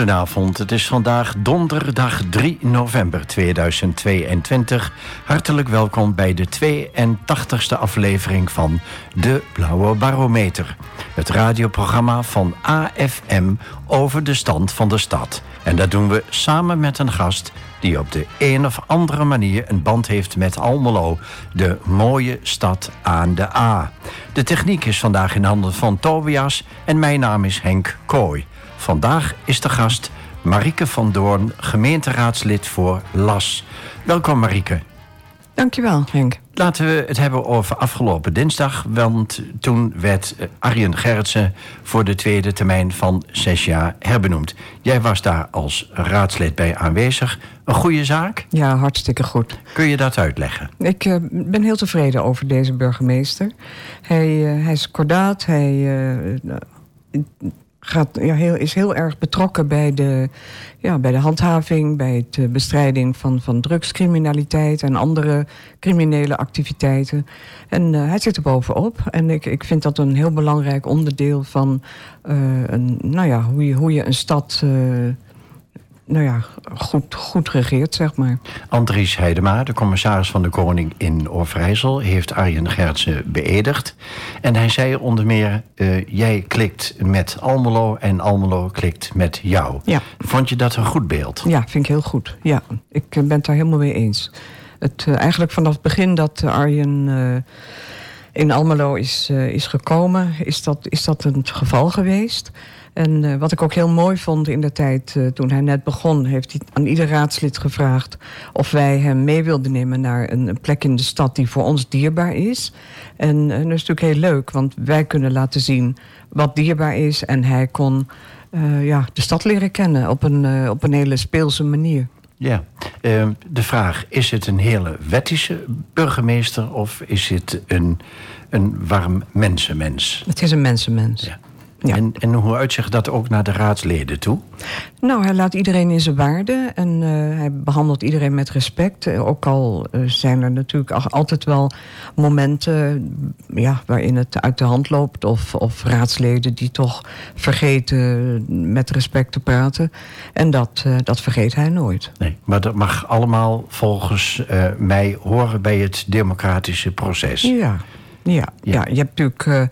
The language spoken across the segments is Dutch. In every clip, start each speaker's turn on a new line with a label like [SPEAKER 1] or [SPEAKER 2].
[SPEAKER 1] Goedenavond, het is vandaag donderdag 3 november 2022. Hartelijk welkom bij de 82e aflevering van De Blauwe Barometer. Het radioprogramma van AFM over de stand van de stad. En dat doen we samen met een gast die op de een of andere manier een band heeft met Almelo, de mooie stad aan de A. De techniek is vandaag in handen van Tobias en mijn naam is Henk Kooi. Vandaag is de gast Marieke van Doorn, gemeenteraadslid voor LAS. Welkom Marieke.
[SPEAKER 2] Dankjewel, Henk.
[SPEAKER 1] Laten we het hebben over afgelopen dinsdag. Want toen werd eh, Arjen Gerritsen voor de tweede termijn van zes jaar herbenoemd. Jij was daar als raadslid bij aanwezig. Een goede zaak?
[SPEAKER 2] Ja, hartstikke goed.
[SPEAKER 1] Kun je dat uitleggen?
[SPEAKER 2] Ik uh, ben heel tevreden over deze burgemeester. Hij, uh, hij is kordaat, hij uh, gaat, ja, heel, is heel erg betrokken bij de, ja, bij de handhaving, bij de bestrijding van, van drugscriminaliteit en andere criminele activiteiten. En uh, hij zit er bovenop. En ik, ik vind dat een heel belangrijk onderdeel van uh, een, nou ja, hoe, je, hoe je een stad. Nou ja, goed, goed regeert, zeg maar.
[SPEAKER 1] Andries Heidema, de commissaris van de Koning in Overijssel... heeft Arjen Gertsen beëdigd. En hij zei onder meer... Uh, jij klikt met Almelo en Almelo klikt met jou.
[SPEAKER 2] Ja.
[SPEAKER 1] Vond je dat een goed beeld?
[SPEAKER 2] Ja, vind ik heel goed. Ja, ik ben het daar helemaal mee eens. Het, uh, eigenlijk vanaf het begin dat Arjen... Uh, in Almelo is, is gekomen, is dat, is dat een geval geweest. En uh, wat ik ook heel mooi vond in de tijd uh, toen hij net begon... heeft hij aan ieder raadslid gevraagd of wij hem mee wilden nemen... naar een, een plek in de stad die voor ons dierbaar is. En, en dat is natuurlijk heel leuk, want wij kunnen laten zien wat dierbaar is... en hij kon uh, ja, de stad leren kennen op een, op een hele speelse manier.
[SPEAKER 1] Ja, de vraag, is het een hele wettische burgemeester... of is het een, een warm mensenmens?
[SPEAKER 2] Het is een mensenmens.
[SPEAKER 1] Ja. Ja. En, en hoe uitzicht dat ook naar de raadsleden toe?
[SPEAKER 2] Nou, hij laat iedereen in zijn waarde en uh, hij behandelt iedereen met respect. Ook al uh, zijn er natuurlijk altijd wel momenten ja, waarin het uit de hand loopt... Of, of raadsleden die toch vergeten met respect te praten. En dat, uh, dat vergeet hij nooit.
[SPEAKER 1] Nee, maar dat mag allemaal volgens mij horen bij het democratische proces.
[SPEAKER 2] Ja, ja, ja. ja je hebt natuurlijk... Uh,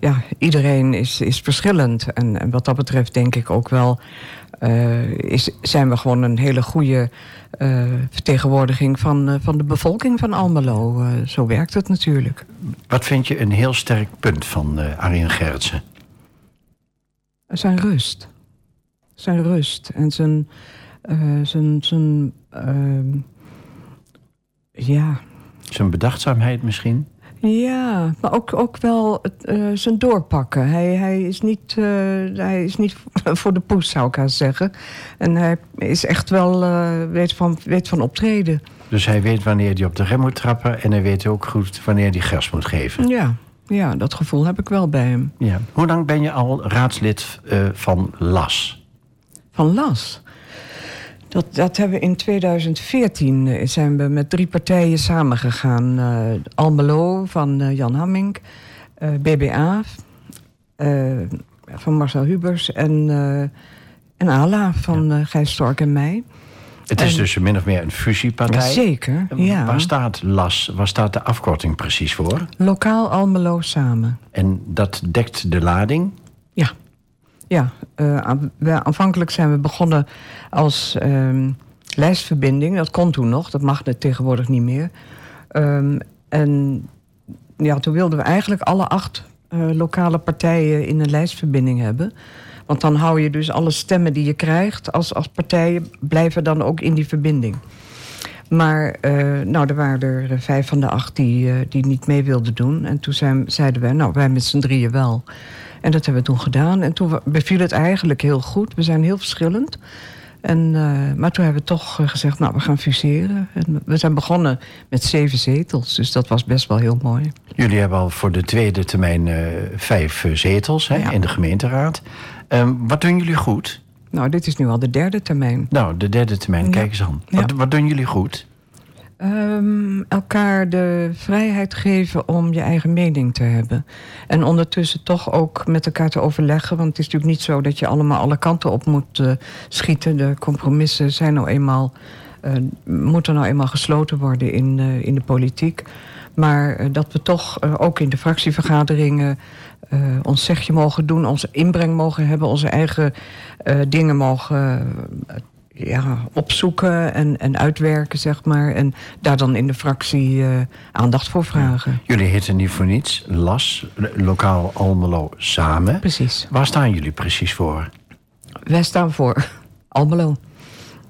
[SPEAKER 2] ja, iedereen is, is verschillend. En, en, wat dat betreft denk ik ook wel... Uh, is, zijn we gewoon een hele goede uh, vertegenwoordiging van, van de bevolking van Almelo. zo werkt het natuurlijk.
[SPEAKER 1] Wat vind je een heel sterk punt van Arjen Gerritsen?
[SPEAKER 2] Zijn rust. Zijn rust. En zijn... zijn, zijn ja...
[SPEAKER 1] Zijn bedachtzaamheid misschien?
[SPEAKER 2] Ja, maar ook, ook wel uh, zijn doorpakken. Hij, hij, is niet, uh, hij is niet voor de poes, zou ik haar zeggen. En hij is echt wel, uh, weet, van, weet van optreden.
[SPEAKER 1] Dus hij weet wanneer hij op de rem moet trappen... en hij weet ook goed wanneer hij gas moet geven.
[SPEAKER 2] Ja, ja dat gevoel heb ik wel bij hem.
[SPEAKER 1] Ja. Hoe lang ben je al raadslid van LAS?
[SPEAKER 2] Van LAS? Dat, dat hebben we in 2014 zijn we met drie partijen samengegaan. Uh, Almelo van uh, Jan Hamming, uh, BBA van Marcel Hubers en, en ALA van. Gijs Stork en mij.
[SPEAKER 1] Het is en, dus min of meer een fusiepartij.
[SPEAKER 2] Zeker, ja.
[SPEAKER 1] Waar staat LAS, waar staat de afkorting precies voor?
[SPEAKER 2] Lokaal Almelo Samen.
[SPEAKER 1] En dat dekt de lading?
[SPEAKER 2] Ja. We, aanvankelijk zijn we begonnen als um, lijstverbinding. Dat kon toen nog, dat mag het tegenwoordig niet meer. Um, en ja, toen wilden we eigenlijk alle acht uh, lokale partijen in een lijstverbinding hebben. Want dan hou je dus alle stemmen die je krijgt als, als partijen... blijven dan ook in die verbinding. Maar uh, nou, er waren er vijf van de acht die, die niet mee wilden doen. En toen zijn, zeiden wij, nou, wij met z'n drieën wel... En dat hebben we toen gedaan. En toen beviel het eigenlijk heel goed. We zijn heel verschillend. En, uh, maar toen hebben we toch gezegd, nou, we gaan fuseren. En we zijn begonnen met zeven zetels, dus dat was best wel heel mooi.
[SPEAKER 1] Jullie hebben al voor de tweede termijn uh, vijf zetels hè, ja. in de gemeenteraad. Um, wat doen jullie goed?
[SPEAKER 2] Nou, dit is nu al de derde termijn.
[SPEAKER 1] Nou, de derde termijn, ja. kijk eens aan. Wat, ja. wat doen jullie goed?
[SPEAKER 2] Ehm, elkaar de vrijheid geven om je eigen mening te hebben. En ondertussen toch ook met elkaar te overleggen. Want het is natuurlijk niet zo dat je allemaal alle kanten op moet uh, schieten. De compromissen zijn nou eenmaal, uh, moeten nou eenmaal gesloten worden in, uh, in de politiek. Maar dat we toch ook in de fractievergaderingen ons zegje mogen doen, onze inbreng mogen hebben, onze eigen dingen mogen ja, opzoeken en, en uitwerken, zeg maar. En daar dan in de fractie uh, aandacht voor vragen.
[SPEAKER 1] Jullie heten niet voor niets LAS, Lokaal Almelo Samen.
[SPEAKER 2] Precies.
[SPEAKER 1] Waar staan jullie precies voor?
[SPEAKER 2] Wij staan voor Almelo.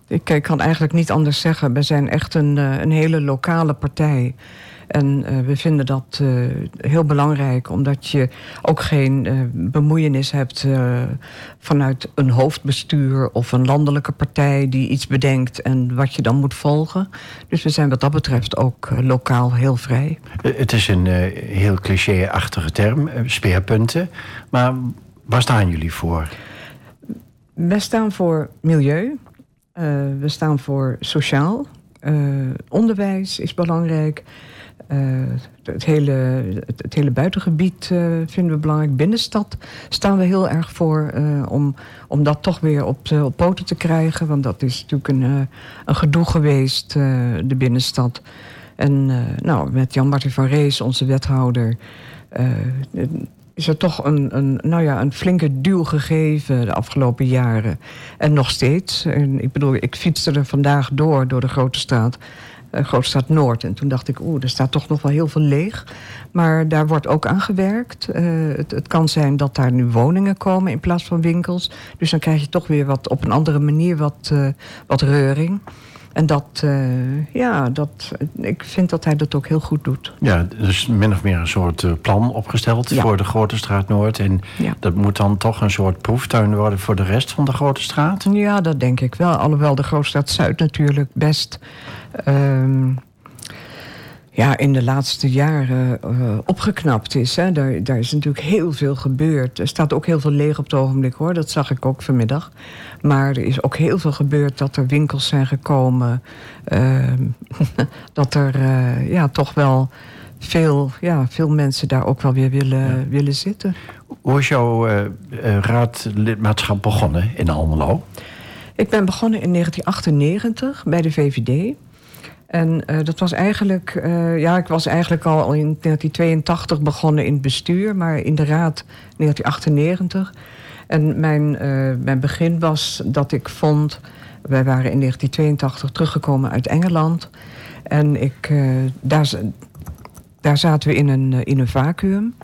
[SPEAKER 2] Ik, ik kan eigenlijk niet anders zeggen. We zijn echt een, een hele lokale partij. En uh, we vinden dat uh, heel belangrijk, omdat je ook geen uh, bemoeienis hebt vanuit een hoofdbestuur of een landelijke partij die iets bedenkt en wat je dan moet volgen. Dus we zijn wat dat betreft ook lokaal heel vrij.
[SPEAKER 1] Het is een heel cliché-achtige term, speerpunten. Maar waar staan jullie voor?
[SPEAKER 2] We staan voor milieu. we staan voor sociaal. onderwijs is belangrijk. Uh, het, hele, het, hele buitengebied uh, vinden we belangrijk. Binnenstad staan we heel erg voor uh, om, om dat toch weer op, op poten te krijgen. Want dat is natuurlijk een, een gedoe geweest, de binnenstad. En nou, met Jan-Martin van Rees, onze wethouder... is er toch een, een, nou ja, een flinke duw gegeven de afgelopen jaren. En nog steeds. En ik bedoel, ik fietste er vandaag door, door de Grote Straat uh, Grootstad Noord. En toen dacht ik, oeh, er staat toch nog wel heel veel leeg. Maar daar wordt ook aan gewerkt. Uh, het, het, kan zijn dat daar nu woningen komen in plaats van winkels. Dus dan krijg je toch weer wat op een andere manier wat, uh, wat reuring. En dat, uh, ja, dat, ik vind dat hij dat ook heel goed doet.
[SPEAKER 1] Ja, dus min of meer een soort plan opgesteld ja. voor de Grote Straat Noord. En ja. dat moet dan toch een soort proeftuin worden voor de rest van de Grote Straat?
[SPEAKER 2] Ja, dat denk ik wel. Alhoewel de Grote Straat Zuid natuurlijk best... Um, ja, in de laatste jaren uh, opgeknapt is. Hè. Daar, daar is natuurlijk heel veel gebeurd. Er staat ook heel veel leeg op het ogenblik, hoor. Dat zag ik ook vanmiddag. Maar er is ook heel veel gebeurd dat er winkels zijn gekomen. Uh, dat er uh, ja, toch wel veel, ja, veel mensen daar ook wel weer willen, ja. willen zitten.
[SPEAKER 1] Hoe is jouw uh, raadlidmaatschap begonnen in Almelo?
[SPEAKER 2] Ik ben begonnen in 1998 bij de VVD. En uh, dat was eigenlijk, uh, ja, ik was eigenlijk al in 1982 begonnen in het bestuur, maar in de raad 1998. En mijn, uh, mijn begin was dat ik vond, wij waren in 1982 teruggekomen uit Engeland. En ik, daar, daar zaten we in een, in een vacuüm.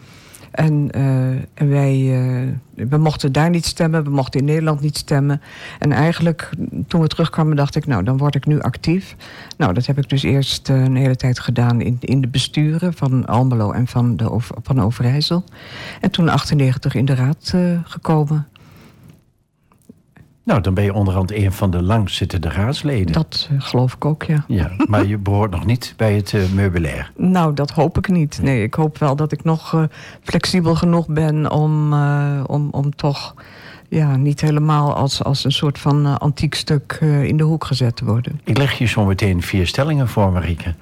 [SPEAKER 2] En, uh, en wij uh, we mochten daar niet stemmen, we mochten in Nederland niet stemmen. En eigenlijk, toen we terugkwamen, dacht ik, nou, dan word ik nu actief. Nou, dat heb ik dus eerst uh, een hele tijd gedaan in, in de besturen van Almelo en van, de, van Overijssel. En toen 98 in de raad gekomen.
[SPEAKER 1] Nou, dan ben je onderhand een van de langzittende raadsleden.
[SPEAKER 2] Dat uh, geloof ik ook, ja.
[SPEAKER 1] ja. Maar je behoort nog niet bij het uh, meubilair.
[SPEAKER 2] Nou, dat hoop ik niet. Nee, ik hoop wel dat ik nog uh, flexibel genoeg ben om, om, om toch ja, niet helemaal als, als een soort van antiek stuk in de hoek gezet te worden.
[SPEAKER 1] Ik leg je zo meteen vier stellingen voor, Marieke.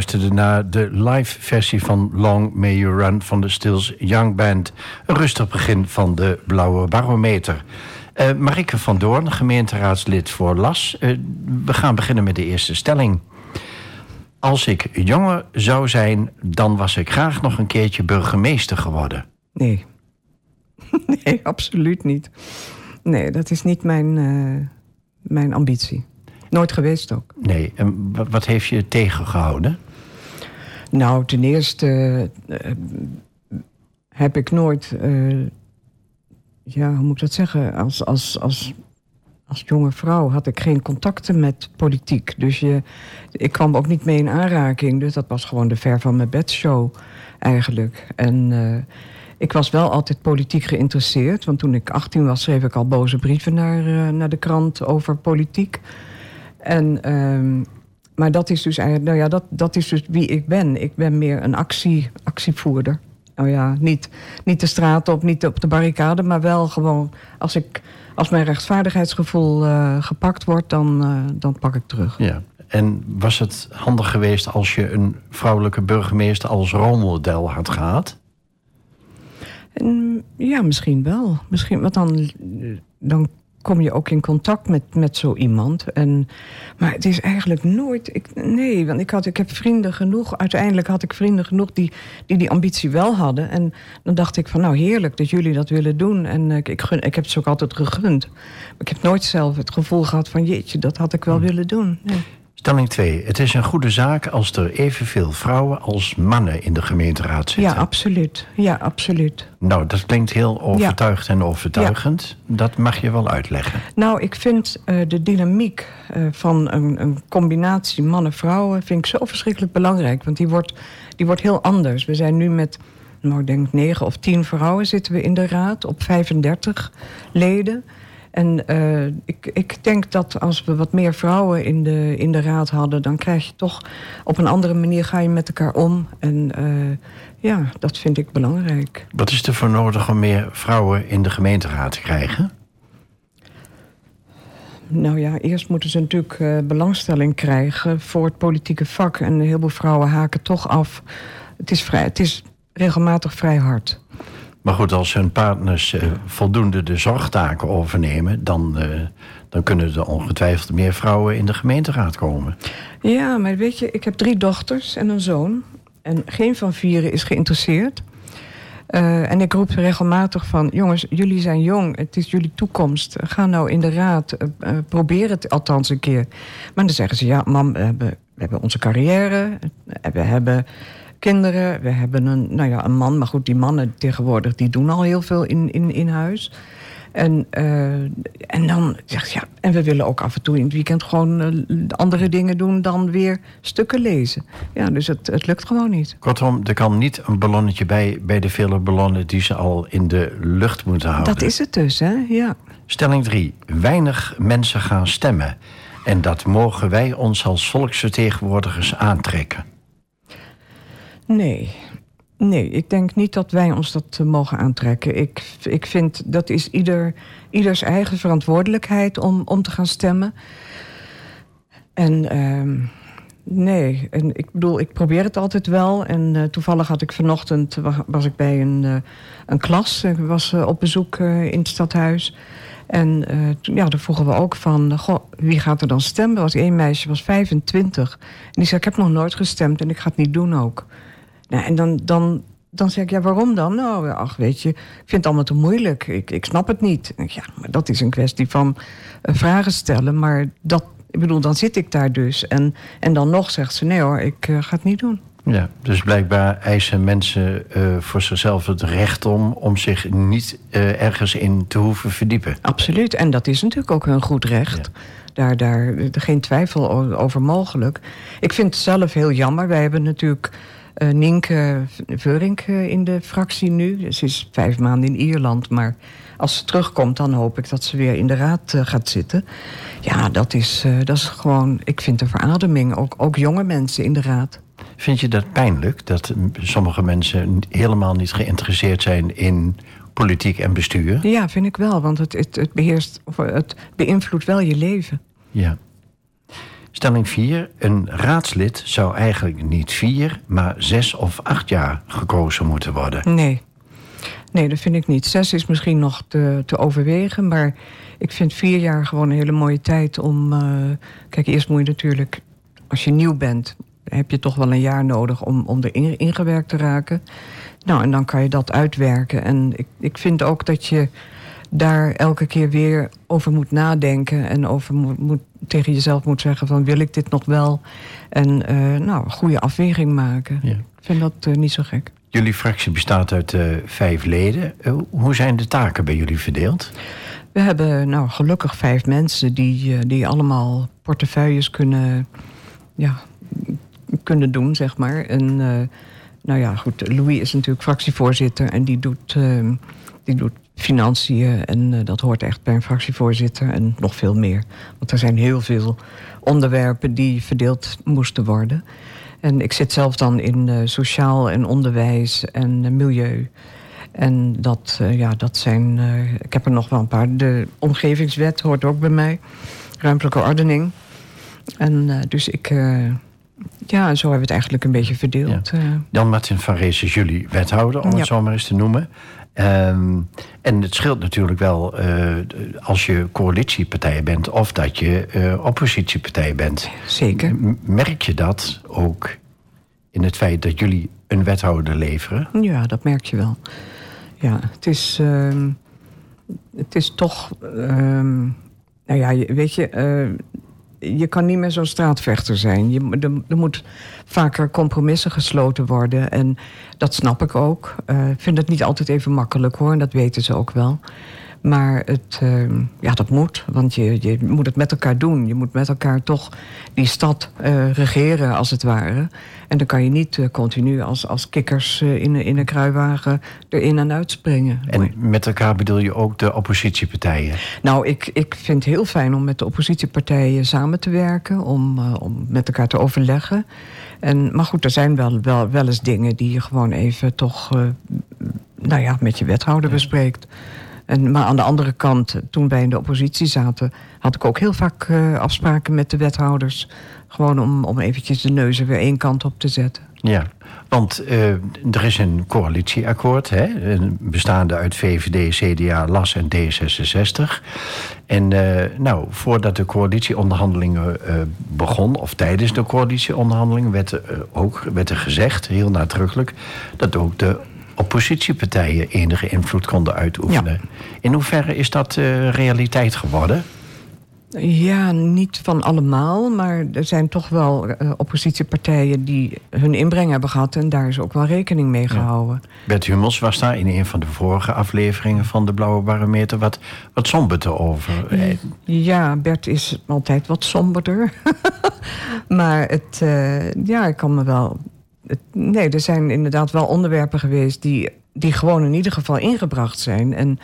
[SPEAKER 1] Luisterde naar de live versie van Long May You Run van de Stills Young Band. Een rustig begin van de Blauwe Barometer. Uh, Marike van Doorn, gemeenteraadslid voor LAS. Uh, we gaan beginnen met de eerste stelling. Als ik jonger zou zijn, dan was ik graag nog een keertje burgemeester geworden.
[SPEAKER 2] Nee. nee, absoluut niet. Nee, dat is niet mijn, uh, mijn ambitie. Nooit geweest ook.
[SPEAKER 1] Nee, en wat heeft je tegengehouden?
[SPEAKER 2] Nou, ten eerste uh, heb ik nooit... Uh, ja, hoe moet ik dat zeggen? Als, als, als, als jonge vrouw had ik geen contacten met politiek. Dus je, ik kwam ook niet mee in aanraking. Dus dat was gewoon de ver van mijn bedshow eigenlijk. En... Uh, ik was wel altijd politiek geïnteresseerd. Want toen ik 18 was, schreef ik al boze brieven naar, naar de krant over politiek. En, um, maar dat is dus eigenlijk, nou ja, dat, dat is dus wie ik ben. Ik ben meer een actie, actievoerder. Nou ja, niet, niet de straat op, niet op de barricade, maar wel gewoon als ik als mijn rechtvaardigheidsgevoel uh, gepakt wordt, dan, uh, dan pak ik terug.
[SPEAKER 1] Ja. En was het handig geweest als je een vrouwelijke burgemeester als rolmodel had gehad?
[SPEAKER 2] En, ja, misschien wel. Misschien, want dan, dan kom je ook in contact met, met zo iemand. En, maar het is eigenlijk nooit... Ik, nee, want ik, had, ik heb vrienden genoeg... Uiteindelijk had ik vrienden genoeg die, die die ambitie wel hadden. En dan dacht ik van, nou heerlijk dat jullie dat willen doen. En ik, ik, gun, ik heb het ze ook altijd gegund. Maar ik heb nooit zelf het gevoel gehad van... jeetje, dat had ik wel hmm. willen doen.
[SPEAKER 1] Stelling 2. Het is een goede zaak als er evenveel vrouwen als mannen in de gemeenteraad zitten.
[SPEAKER 2] Ja, absoluut. Ja, absoluut.
[SPEAKER 1] Nou, dat klinkt heel overtuigd en overtuigend. Ja. Dat mag je wel uitleggen.
[SPEAKER 2] Nou, ik vind uh, de dynamiek uh, van een, een combinatie mannen-vrouwen... vind ik zo verschrikkelijk belangrijk. Want die wordt, die wordt heel anders. We zijn nu met, nou, ik denk negen of tien vrouwen zitten we in de raad... op 35 leden... En uh, ik, ik denk dat als we wat meer vrouwen in de, in de raad hadden... dan krijg je toch op een andere manier ga je met elkaar om. En uh, ja, dat vind ik belangrijk.
[SPEAKER 1] Wat is er voor nodig om meer vrouwen in de gemeenteraad te krijgen?
[SPEAKER 2] Nou ja, eerst moeten ze natuurlijk uh, belangstelling krijgen voor het politieke vak. En een heleboel vrouwen haken toch af. Het is, vrij, het is regelmatig vrij hard.
[SPEAKER 1] Maar goed, als hun partners uh, voldoende de zorgtaken overnemen, dan, uh, dan kunnen er ongetwijfeld meer vrouwen in de gemeenteraad komen.
[SPEAKER 2] Ja, maar weet je, ik heb drie dochters en een zoon. En geen van vieren is geïnteresseerd. Uh, en ik roep regelmatig van: jongens, jullie zijn jong, het is jullie toekomst. Ga nou in de raad, probeer het althans een keer. Maar dan zeggen ze: ja, mam, we hebben, we hebben onze carrière, we hebben kinderen. We hebben een, nou ja, een man, maar goed, die mannen tegenwoordig... die doen al heel veel in, in, in huis. En, uh, en dan zegt ja, en we willen ook af en toe in het weekend gewoon uh, andere dingen doen dan weer stukken lezen. Ja, dus het, het lukt gewoon niet.
[SPEAKER 1] Kortom, er kan niet een ballonnetje bij bij de vele ballonnen die ze al in de lucht moeten houden.
[SPEAKER 2] Dat is het dus, hè? Ja.
[SPEAKER 1] Stelling 3. Weinig mensen gaan stemmen. En dat mogen wij ons als volksvertegenwoordigers aantrekken.
[SPEAKER 2] Nee. Nee, ik denk niet dat wij ons dat uh, mogen aantrekken. Ik, ik vind dat is ieder, ieders eigen verantwoordelijkheid om, om te gaan stemmen. En uh, nee, en ik bedoel, ik probeer het altijd wel. En uh, toevallig had ik vanochtend, was ik bij een, uh, een klas. Ik was op bezoek in het stadhuis. En ja, daar vroegen we ook van, goh, wie gaat er dan stemmen? Er was één meisje, was 25. En die zei, ik heb nog nooit gestemd en ik ga het niet doen ook. Nou, en dan, dan, dan zeg ik, ja, waarom dan? Nou, ach, weet je, ik vind het allemaal te moeilijk. Ik, ik snap het niet. Ja, maar dat is een kwestie van uh, vragen stellen. Maar dat, ik bedoel, dan zit ik daar dus. En, en dan nog zegt ze, nee hoor, ik uh, ga het niet doen.
[SPEAKER 1] Ja, dus blijkbaar eisen mensen uh, voor zichzelf het recht om... om zich niet ergens in te hoeven verdiepen.
[SPEAKER 2] Absoluut, en dat is natuurlijk ook hun goed recht. Ja. Daar, daar geen twijfel over mogelijk. Ik vind het zelf heel jammer. Wij hebben natuurlijk uh, Nienke Veurink in de fractie nu. Ze is vijf maanden in Ierland, maar als ze terugkomt... dan hoop ik dat ze weer in de raad uh, gaat zitten. Ja, dat is, uh, dat is gewoon... Ik vind een verademing, ook, ook jonge mensen in de raad.
[SPEAKER 1] Vind je dat pijnlijk, dat sommige mensen helemaal niet geïnteresseerd zijn in politiek en bestuur?
[SPEAKER 2] Ja, vind ik wel, want het, het, het beheerst, het beïnvloedt wel je leven.
[SPEAKER 1] Ja. Stelling 4. Een raadslid zou eigenlijk niet vier, maar zes of acht jaar gekozen moeten worden.
[SPEAKER 2] Nee. Nee, dat vind ik niet. Zes is misschien nog te, te overwegen, maar ik vind vier jaar gewoon een hele mooie tijd om. Uh, kijk, eerst moet je natuurlijk, als je nieuw bent, heb je toch wel een jaar nodig om, om erin ingewerkt te raken. Nou, en dan kan je dat uitwerken. En ik, ik vind ook dat je daar elke keer weer over moet nadenken en over moet, moet tegen jezelf moet zeggen van wil ik dit nog wel? En uh, nou, een goede afweging maken. Ja. Ik vind dat uh, niet zo gek.
[SPEAKER 1] Jullie fractie bestaat uit uh, vijf leden. hoe zijn de taken bij jullie verdeeld?
[SPEAKER 2] We hebben nou gelukkig vijf mensen die, die allemaal portefeuilles kunnen, ja, kunnen doen, zeg maar. En nou ja, goed, Louis is natuurlijk fractievoorzitter en die doet, die doet financiën. En uh, dat hoort echt bij een fractievoorzitter en nog veel meer. Want er zijn heel veel onderwerpen die verdeeld moesten worden. En ik zit zelf dan in uh, sociaal en onderwijs en uh, milieu. En dat, ja, dat zijn. ik heb er nog wel een paar. De omgevingswet hoort ook bij mij. Ruimtelijke ordening. En dus ik. ja, zo hebben we het eigenlijk een beetje verdeeld.
[SPEAKER 1] Ja. Jan Martin van Rees is jullie wethouder, om het zo maar eens te noemen. Um, en het scheelt natuurlijk wel uh, als je coalitiepartij bent of dat je uh, oppositiepartij bent.
[SPEAKER 2] Zeker.
[SPEAKER 1] merk je dat ook in het feit dat jullie een wethouder leveren?
[SPEAKER 2] Ja, dat merk je wel. Ja, het is, uh, het is toch. Ehm, nou ja, weet je, eh, je kan niet meer zo'n straatvechter zijn. Je, er, er, moet vaker compromissen gesloten worden. En dat snap ik ook. Eh, ik vind het niet altijd even makkelijk hoor. En dat weten ze ook wel. Maar het, uh, ja, dat moet. Want je, je moet het met elkaar doen. Je moet met elkaar toch die stad uh, regeren, als het ware. En dan kan je niet uh, continu als, als kikkers uh, in, in een kruiwagen erin en uit springen.
[SPEAKER 1] En met elkaar bedoel je ook de oppositiepartijen?
[SPEAKER 2] Nou, ik, ik vind het heel fijn om met de oppositiepartijen samen te werken. Om, om met elkaar te overleggen. En, maar goed, er zijn wel, wel, wel eens dingen die je gewoon even toch... nou ja, met je wethouder bespreekt. En, maar aan de andere kant, toen wij in de oppositie zaten... had ik ook heel vaak uh, afspraken met de wethouders. Gewoon om, om eventjes de neuzen weer één kant op te zetten.
[SPEAKER 1] Ja, want uh, er is een coalitieakkoord... Hè, bestaande uit VVD, CDA, LAS en D66. En nou, voordat de coalitieonderhandelingen begon... of tijdens de coalitieonderhandelingen... werd, ook, werd er gezegd, heel nadrukkelijk... dat ook de oppositiepartijen enige invloed konden uitoefenen. In hoeverre is dat uh, realiteit geworden?
[SPEAKER 2] Ja, niet van allemaal, maar er zijn toch wel uh, oppositiepartijen die hun inbreng hebben gehad en daar is ook wel rekening mee gehouden.
[SPEAKER 1] Ja. Bert Hummels was daar in een van de vorige afleveringen van de Blauwe Barometer wat, wat somberder over.
[SPEAKER 2] Ja, Bert is altijd wat somberder. maar het, uh, ja, ik kan me wel nee, er zijn inderdaad wel onderwerpen geweest die, die gewoon in ieder geval ingebracht zijn. En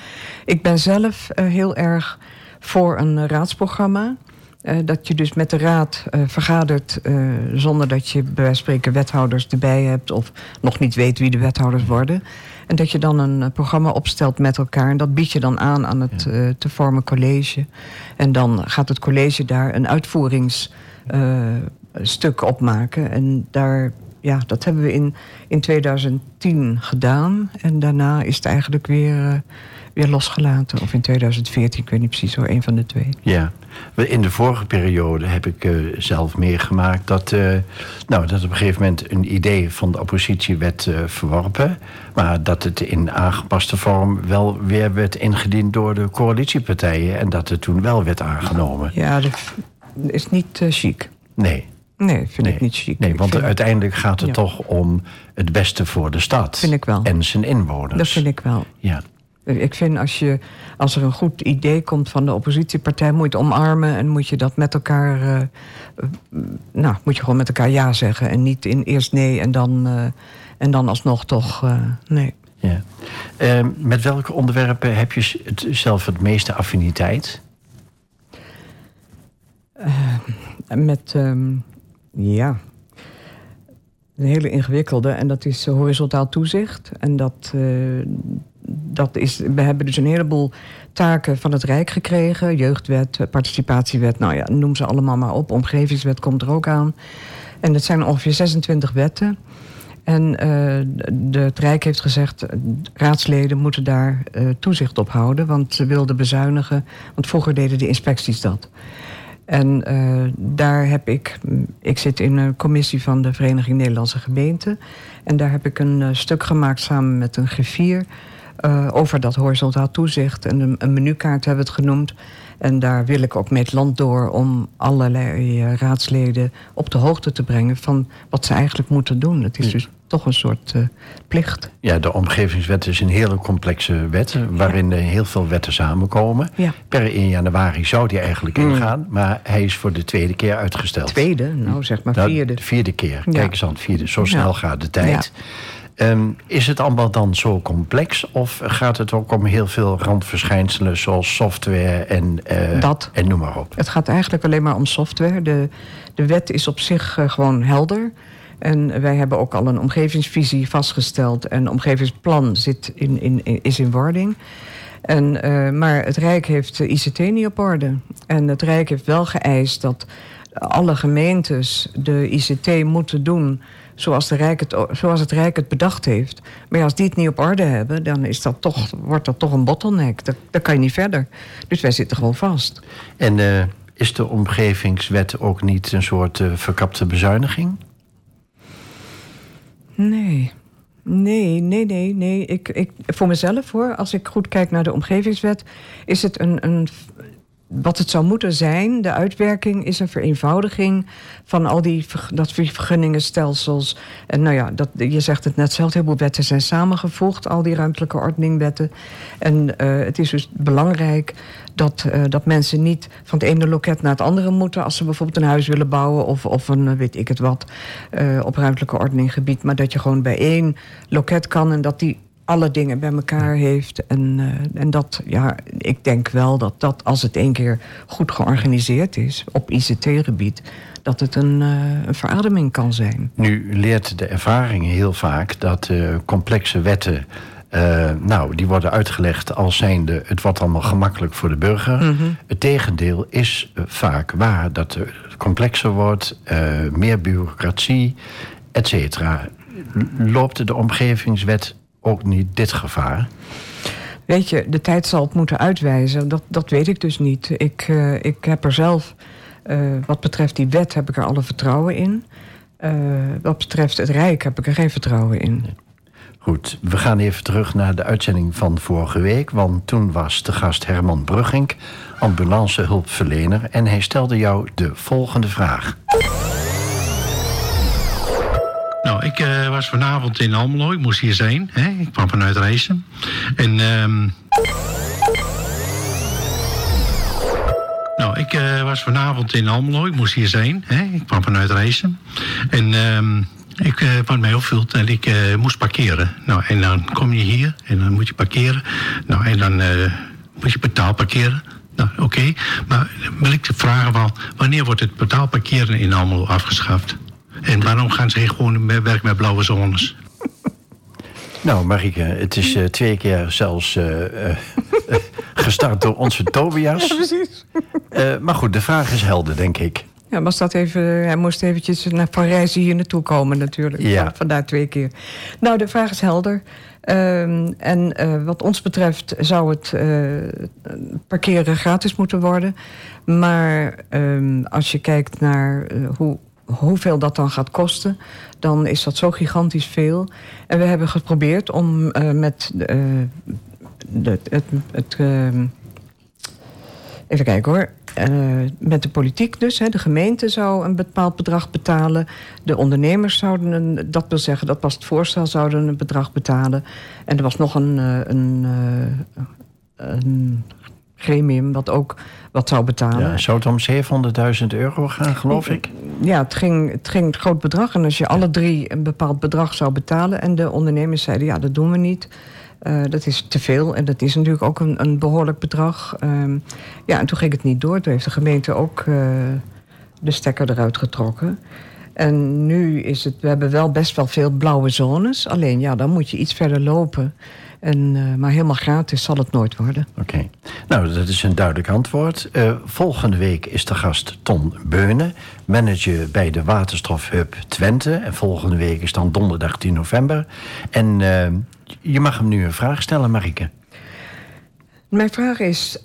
[SPEAKER 2] ik ben zelf uh, heel erg voor een raadsprogramma. Uh, dat je dus met de raad uh, vergadert uh, zonder dat je bij wijze van spreken wethouders erbij hebt of nog niet weet wie de wethouders worden. En dat je dan een programma opstelt met elkaar. En dat bied je dan aan aan het te vormen college. En dan gaat het college daar een uitvoeringsstuk opmaken. En daar ja, dat hebben we in, in 2010 gedaan. En daarna is het eigenlijk weer, uh, weer losgelaten. Of in 2014, ik weet niet precies zo, een van de twee.
[SPEAKER 1] Ja, in de vorige periode heb ik uh, zelf meegemaakt dat, uh, nou, dat op een gegeven moment een idee van de oppositie werd verworpen. Maar dat het in aangepaste vorm wel weer werd ingediend door de coalitiepartijen. En dat het toen wel werd aangenomen.
[SPEAKER 2] Ja, dat is niet chic.
[SPEAKER 1] Nee.
[SPEAKER 2] Nee, vind nee, ik niet chic.
[SPEAKER 1] Nee, want uiteindelijk gaat het ja. toch om het beste voor de stad.
[SPEAKER 2] Vind ik wel.
[SPEAKER 1] En zijn inwoners.
[SPEAKER 2] Dat vind ik wel.
[SPEAKER 1] Ja.
[SPEAKER 2] Ik vind als, je, als er een goed idee komt van de oppositiepartij, moet je het omarmen en moet je dat met elkaar. Uh, nou, moet je gewoon met elkaar ja zeggen. En niet in eerst nee en dan, uh, en dan alsnog toch nee.
[SPEAKER 1] Ja. met welke onderwerpen heb je het, zelf het meeste affiniteit?
[SPEAKER 2] met. Um, ja, een hele ingewikkelde. En dat is horizontaal toezicht. En dat, uh, dat is, we hebben dus een heleboel taken van het Rijk gekregen. Jeugdwet, participatiewet, nou ja, noem ze allemaal maar op. Omgevingswet komt er ook aan. En het zijn ongeveer 26 wetten. En de, het Rijk heeft gezegd, raadsleden moeten daar toezicht op houden... want ze wilden bezuinigen, want vroeger deden de inspecties dat. En uh, daar heb ik, ik zit in een commissie van de Vereniging Nederlandse Gemeenten... en daar heb ik een stuk gemaakt samen met een griffier... over dat horizontaal toezicht. En een, een menukaart hebben we het genoemd... En daar wil ik ook mee het land door om allerlei raadsleden op de hoogte te brengen van wat ze eigenlijk moeten doen. Het is dus toch een soort uh, plicht.
[SPEAKER 1] Ja, de omgevingswet is een hele complexe wet... waarin ja. heel veel wetten samenkomen.
[SPEAKER 2] Ja.
[SPEAKER 1] Per 1 januari zou die eigenlijk mm. ingaan... maar hij is voor de tweede keer uitgesteld.
[SPEAKER 2] Tweede? Nou, zeg maar vierde.
[SPEAKER 1] Nou, de vierde keer. Ja. Kijk eens aan, vierde. Zo snel gaat de tijd. Um, is het allemaal dan zo complex? Of gaat het ook om heel veel randverschijnselen... zoals software en, uh,
[SPEAKER 2] Dat.
[SPEAKER 1] en noem maar op?
[SPEAKER 2] Het gaat eigenlijk alleen maar om software. De, de wet is op zich uh, gewoon helder... En wij hebben ook al een omgevingsvisie vastgesteld. En omgevingsplan zit in, in, is in wording. En, uh, maar het Rijk heeft ICT niet op orde. En het Rijk heeft wel geëist dat alle gemeentes de ICT moeten doen zoals, de Rijk het, zoals het Rijk het bedacht heeft. Maar als die het niet op orde hebben, dan is dat toch, wordt dat toch een bottleneck. Dat kan je niet verder. Dus wij zitten gewoon vast.
[SPEAKER 1] En uh, is de omgevingswet ook niet een soort uh, verkapte bezuiniging?
[SPEAKER 2] Nee. Nee, nee, nee, nee. Ik, ik, voor mezelf hoor, als ik goed kijk naar de omgevingswet, is het een, een wat het zou moeten zijn, de uitwerking, is een vereenvoudiging van al die dat vergunningenstelsels. En nou ja, dat, je zegt het net zelf, heel veel wetten zijn samengevoegd, al die ruimtelijke ordeningwetten. En uh, het is dus belangrijk dat, uh, dat mensen niet van het ene loket naar het andere moeten als ze bijvoorbeeld een huis willen bouwen of, of een weet ik het wat op ruimtelijke ordeninggebied. Maar dat je gewoon bij één loket kan en dat die alle dingen bij elkaar heeft. En, uh, en dat, ja, ik denk wel dat dat als het één keer goed georganiseerd is op ICT-gebied, dat het een, uh, een verademing kan zijn.
[SPEAKER 1] Nu leert de ervaring heel vaak dat uh, complexe wetten. Nou, die worden uitgelegd als zijnde het wordt allemaal gemakkelijk voor de burger.
[SPEAKER 2] Mm -hmm.
[SPEAKER 1] Het tegendeel is vaak waar dat het complexer wordt, meer bureaucratie, et cetera. Loopt de omgevingswet ook niet dit gevaar?
[SPEAKER 2] Weet je, de tijd zal het moeten uitwijzen. Dat, dat weet ik dus niet. Ik, uh, ik heb er zelf, uh, wat betreft die wet, heb ik er alle vertrouwen in. Uh, wat betreft het Rijk heb ik er geen vertrouwen in.
[SPEAKER 1] Goed, we gaan even terug naar de uitzending van vorige week. Want toen was de gast Herman Bruggink, ambulancehulpverlener. En hij stelde jou de volgende vraag.
[SPEAKER 3] Ik uh, was vanavond in Almelo. Ik moest hier zijn. Hè? Ik kwam vanuit reizen. En... Um... Nou, ik uh, was vanavond in Almelo. Ik moest hier zijn. Hè? Ik kwam vanuit reizen. En... Um... Ik uh, wat mij opvult en ik moest parkeren. Nou, en dan kom je hier en dan moet je parkeren. Nou, en dan uh, moet je betaal parkeren. Nou, oké. Maar wil ik vragen van, wanneer wordt het betaalparkeren in Almelo afgeschaft? En waarom gaan ze gewoon werken met blauwe zones?
[SPEAKER 1] Nou, Marike, het is uh, twee keer zelfs uh, uh, gestart door onze Tobias.
[SPEAKER 2] Ja, precies.
[SPEAKER 1] maar goed, de vraag is helder, denk ik.
[SPEAKER 2] Ja, maar staat even, hij moest eventjes naar Rijzen hier naartoe komen natuurlijk.
[SPEAKER 1] Ja.
[SPEAKER 2] Vandaar twee keer. Nou, de vraag is helder. Um, en wat ons betreft zou het parkeren gratis moeten worden. Maar um, als je kijkt naar hoe hoeveel dat dan gaat kosten, dan is dat zo gigantisch veel. En we hebben geprobeerd om uh, met uh, de, het. het uh, even kijken hoor. met de politiek dus. Hè, de gemeente zou een bepaald bedrag betalen. De ondernemers zouden, een, dat wil zeggen, dat was het voorstel, zouden een bedrag betalen. En er was nog een, een, een gremium wat ook wat zou betalen.
[SPEAKER 1] Ja, zou het om 700.000 euro gaan, geloof ik?
[SPEAKER 2] Ja, het ging, het ging een groot bedrag. En als je alle drie een bepaald bedrag zou betalen... en de ondernemers zeiden, ja, dat doen we niet... Uh, dat is te veel en dat is natuurlijk ook een, een behoorlijk bedrag. Um, ja, en toen ging het niet door. Toen heeft de gemeente ook uh, de stekker eruit getrokken. En nu is het, we hebben wel best wel veel blauwe zones. Alleen ja, dan moet je iets verder lopen. En, eh, maar helemaal gratis zal het nooit worden.
[SPEAKER 4] Oké. Nou, dat is een duidelijk antwoord. Uh, volgende week is de gast Ton Beunen, manager bij de Waterstofhub Twente. En volgende week is dan donderdag 10 november. En uh, je mag hem nu een vraag stellen, Marike.
[SPEAKER 2] Mijn vraag is...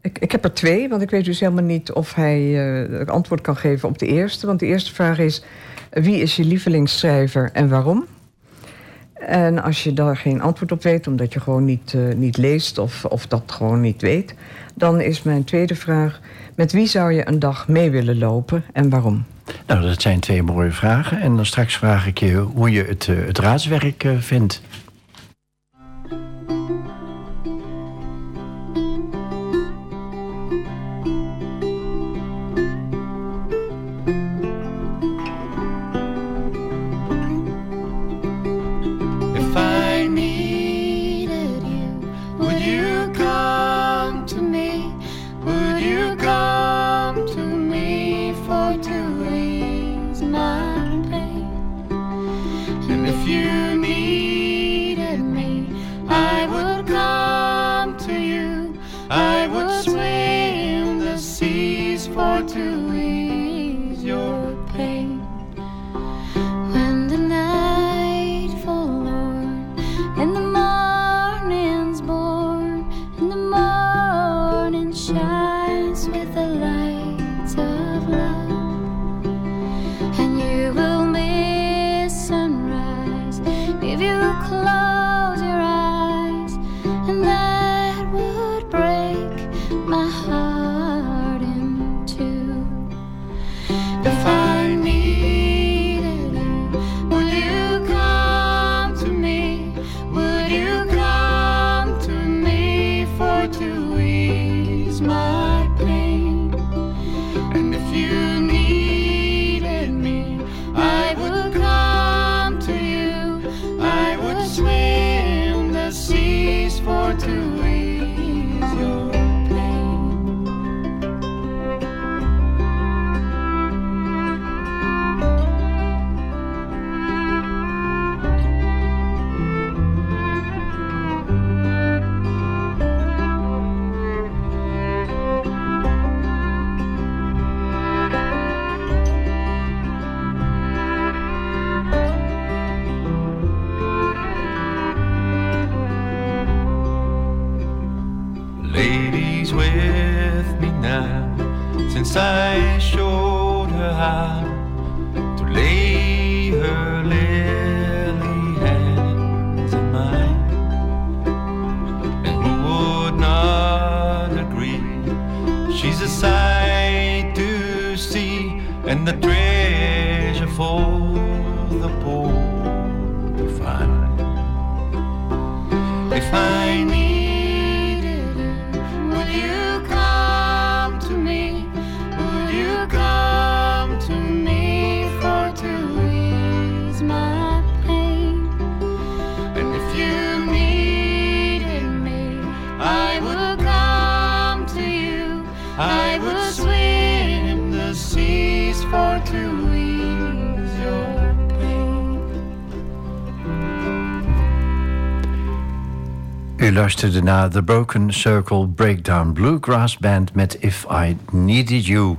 [SPEAKER 2] Ik, ik, heb er twee, want ik weet dus helemaal niet of hij antwoord kan geven op de eerste. Want de eerste vraag is: wie is je lievelingsschrijver en waarom? En als je daar geen antwoord op weet, omdat je gewoon niet, uh, niet leest of, of dat gewoon niet weet, dan is mijn tweede vraag: met wie zou je een dag mee willen lopen en waarom?
[SPEAKER 4] Nou, dat zijn twee mooie vragen. En dan straks vraag ik je hoe je het, uh, het raadswerk vindt. and luisterde naar The Broken Circle Breakdown Bluegrass Band met If I Needed You.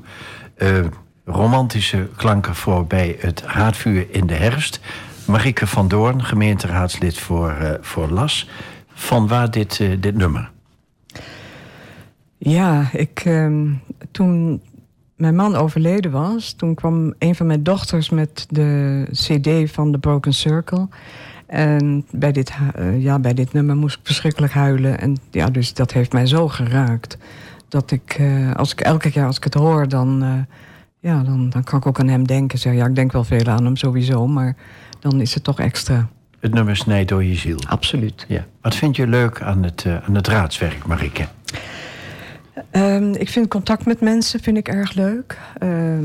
[SPEAKER 4] Uh, romantische klanken voor bij het haatvuur in de herfst. Marieke van Doorn, gemeenteraadslid voor, uh, voor LAS. Van waar dit, uh, dit nummer?
[SPEAKER 2] Ja, ik, ehm, toen mijn man overleden was... toen kwam een van mijn dochters met de cd van The Broken Circle... En bij dit, uh, ja, bij dit nummer moest ik verschrikkelijk huilen. En ja, dus dat heeft mij zo geraakt. Dat ik, uh, als ik elke keer als ik het hoor, dan, uh, ja, dan, dan kan ik ook aan hem denken. Zeg, ja, ik denk wel veel aan hem sowieso, maar dan is het toch extra.
[SPEAKER 4] Het nummer snijdt door je ziel.
[SPEAKER 2] Absoluut.
[SPEAKER 4] Ja. Wat vind je leuk aan het, aan het raadswerk, Marike?
[SPEAKER 2] Um, ik vind contact met mensen vind ik erg leuk.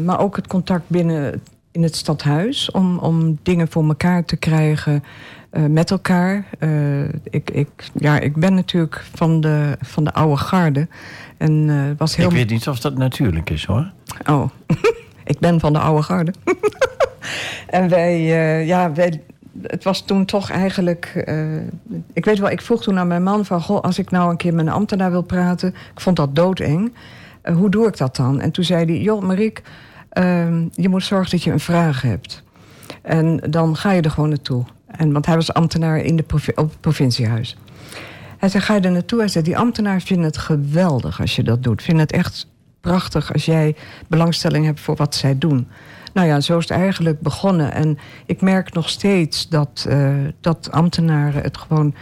[SPEAKER 2] maar ook het contact binnen in het stadhuis om, om dingen voor elkaar te krijgen uh, met elkaar. Uh, ik, ik, ja, ik ben natuurlijk van de, van de oude garde. En, uh, was heel...
[SPEAKER 4] Ik weet niet of dat natuurlijk is hoor.
[SPEAKER 2] Oh, ik ben van de oude garde. en wij, ja, wij, het was toen toch eigenlijk. Uh, ik weet wel, ik vroeg toen aan mijn man van: Goh, als ik nou een keer met een ambtenaar wil praten. Ik vond dat doodeng. Uh, hoe doe ik dat dan? En toen zei hij: Joh, Mariek, je moet zorgen dat je een vraag hebt. En dan ga je er gewoon naartoe. En, want hij was ambtenaar in de op het provinciehuis. Hij zei: Ga je er naartoe? Hij zei: Die ambtenaar vindt het geweldig als je dat doet. Vindt het echt prachtig als jij belangstelling hebt voor wat zij doen. Nou ja, zo is het eigenlijk begonnen. En ik merk nog steeds dat, uh, dat ambtenaren het gewoon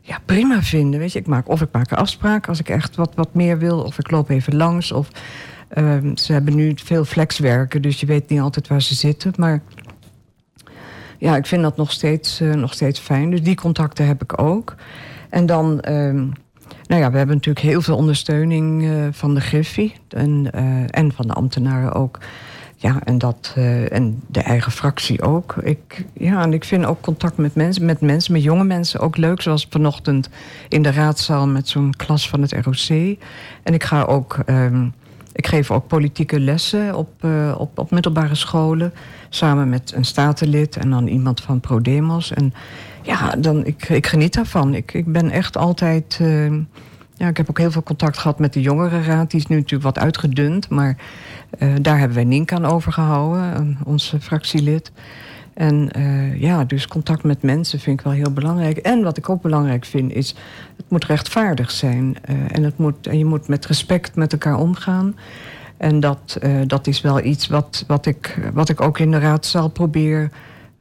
[SPEAKER 2] ja, prima vinden. Weet je, ik maak, of ik maak een afspraak als ik echt wat, wat meer wil, of ik loop even langs. Of, uh, ze hebben nu veel flexwerken, dus je weet niet altijd waar ze zitten. Maar ja, ik vind dat nog steeds, uh, nog steeds fijn. Dus die contacten heb ik ook. En dan. Uh, nou ja, we hebben natuurlijk heel veel ondersteuning uh, van de Griffie en, uh, en van de ambtenaren ook. Ja, en, dat, en de eigen fractie ook. Ik, ja, en ik vind ook contact met mensen, met mensen, met jonge mensen ook leuk. Zoals vanochtend in de raadzaal met zo'n klas van het ROC. En ik ga ook. Um, ik geef ook politieke lessen op, uh, op, op middelbare scholen. Samen met een statenlid en dan iemand van ProDemos. En ja, dan, ik, ik geniet daarvan. Ik, ik ben echt altijd. Uh, ja, ik heb ook heel veel contact gehad met de jongerenraad. Die is nu natuurlijk wat uitgedund. Maar uh, daar hebben wij Nink aan overgehouden, onze fractielid. En uh, ja, dus contact met mensen vind ik wel heel belangrijk. En wat ik ook belangrijk vind is, het moet rechtvaardig zijn. Uh, en, het moet, en je moet met respect met elkaar omgaan. En dat, uh, dat is wel iets wat, wat, ik, wat ik ook in de raadzaal probeer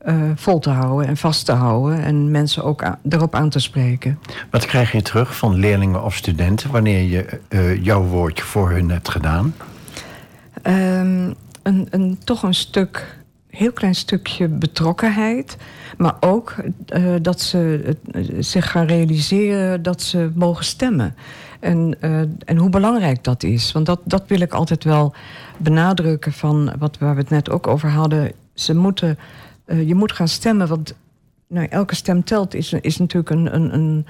[SPEAKER 2] uh, vol te houden en vast te houden. En mensen ook erop aan te spreken.
[SPEAKER 1] Wat krijg je terug van leerlingen of studenten wanneer je jouw woordje voor hun hebt gedaan?
[SPEAKER 2] Um, een, een, toch een stuk, heel klein stukje betrokkenheid. Maar ook uh, dat ze zich gaan realiseren dat ze mogen stemmen. En, uh, en hoe belangrijk dat is. Want dat, dat wil ik altijd wel benadrukken van wat waar we het net ook over hadden. Ze moeten, je moet gaan stemmen, want nou, elke stem telt is, is natuurlijk een, een, een,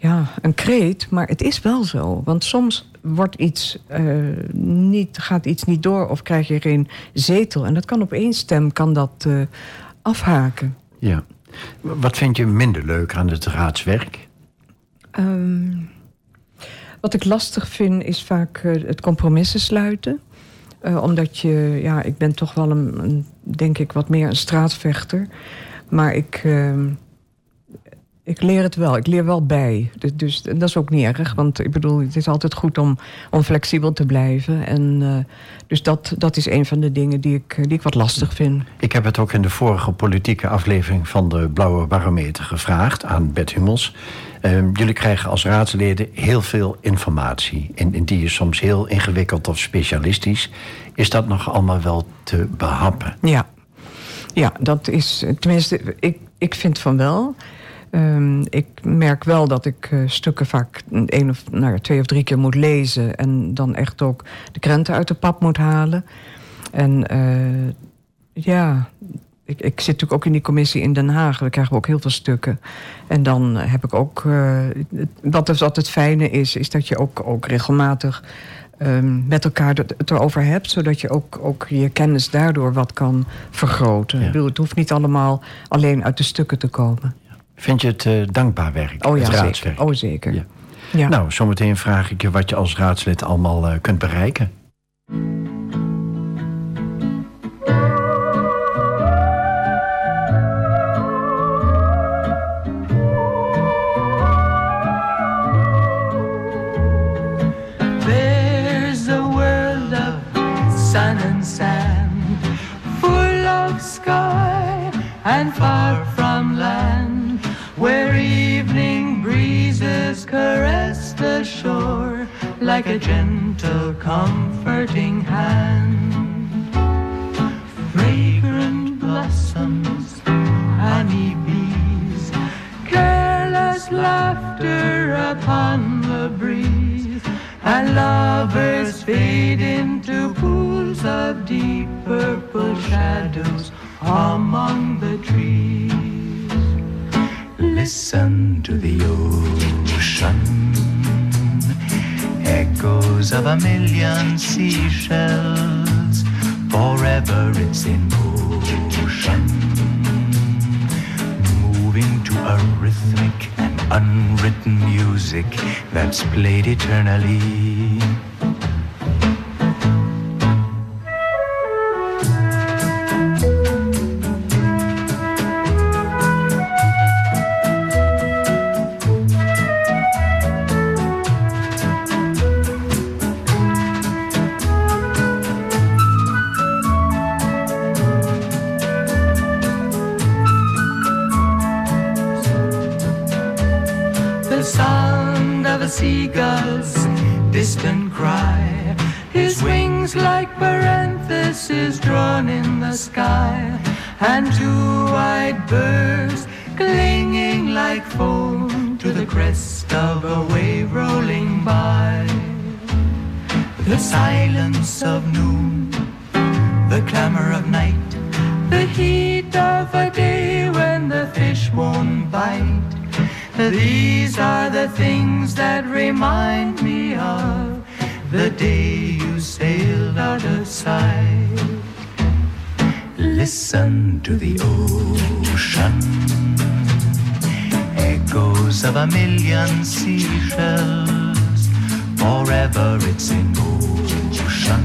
[SPEAKER 2] ja, een kreet. Maar het is wel zo. Want soms wordt iets, uh, niet, gaat iets niet door of krijg je geen zetel. En dat kan op één stem kan dat afhaken.
[SPEAKER 1] Ja. Wat vind je minder leuk aan het raadswerk?
[SPEAKER 2] Um, wat ik lastig vind is vaak uh, het compromissen sluiten. Omdat je, ja, ik ben toch wel een, een, denk ik, wat meer een straatvechter. Maar ik, uh, ik leer het wel. Ik leer wel bij. Dus, dat is ook niet erg. Want ik bedoel, het is altijd goed om, om flexibel te blijven. En uh, dus dat, dat is een van de dingen die ik, die ik wat lastig vind.
[SPEAKER 1] Ik heb het ook in de vorige politieke aflevering van de Blauwe Barometer gevraagd aan Bert Hummels. Uh, jullie krijgen als raadsleden heel veel informatie. En, en die is soms heel ingewikkeld of specialistisch. Is dat nog allemaal wel te behappen?
[SPEAKER 2] Ja, ja dat is. Tenminste, ik, ik vind van wel. Um, ik merk wel dat ik uh, stukken vaak een of, nou, twee of drie keer moet lezen. En dan echt ook de krenten uit de pap moet halen. En uh, ja, ik, ik, zit natuurlijk ook in die commissie in Den Haag. Daar krijgen we ook heel veel stukken. En dan heb ik ook. Uh, wat, dus, wat het fijne is, is dat je ook, ook regelmatig um, met elkaar het erover hebt. Zodat je ook, ook je kennis daardoor wat kan vergroten. Ja. Ik bedoel, het hoeft niet allemaal alleen uit de stukken te komen.
[SPEAKER 1] Vind je het uh, dankbaar werk?
[SPEAKER 2] Oh ja,
[SPEAKER 1] het
[SPEAKER 2] raadswerk? Zeker. Oh zeker.
[SPEAKER 1] Ja. Ja. Nou, zometeen vraag ik je wat je als raadslid allemaal uh, kunt bereiken.
[SPEAKER 5] and far from land, the shore like a gentle, comforting hand. Fragrant blossoms, honey bees, careless laughter upon the breeze, and lovers fade into pools of deep purple shadows among the trees. Listen to the ocean, echoes of a million seashells forever it's in motion. Moving to a rhythmic and unwritten music that's played eternally. Of sight. Listen to the ocean, echoes of a million seashells. Forever it's in motion,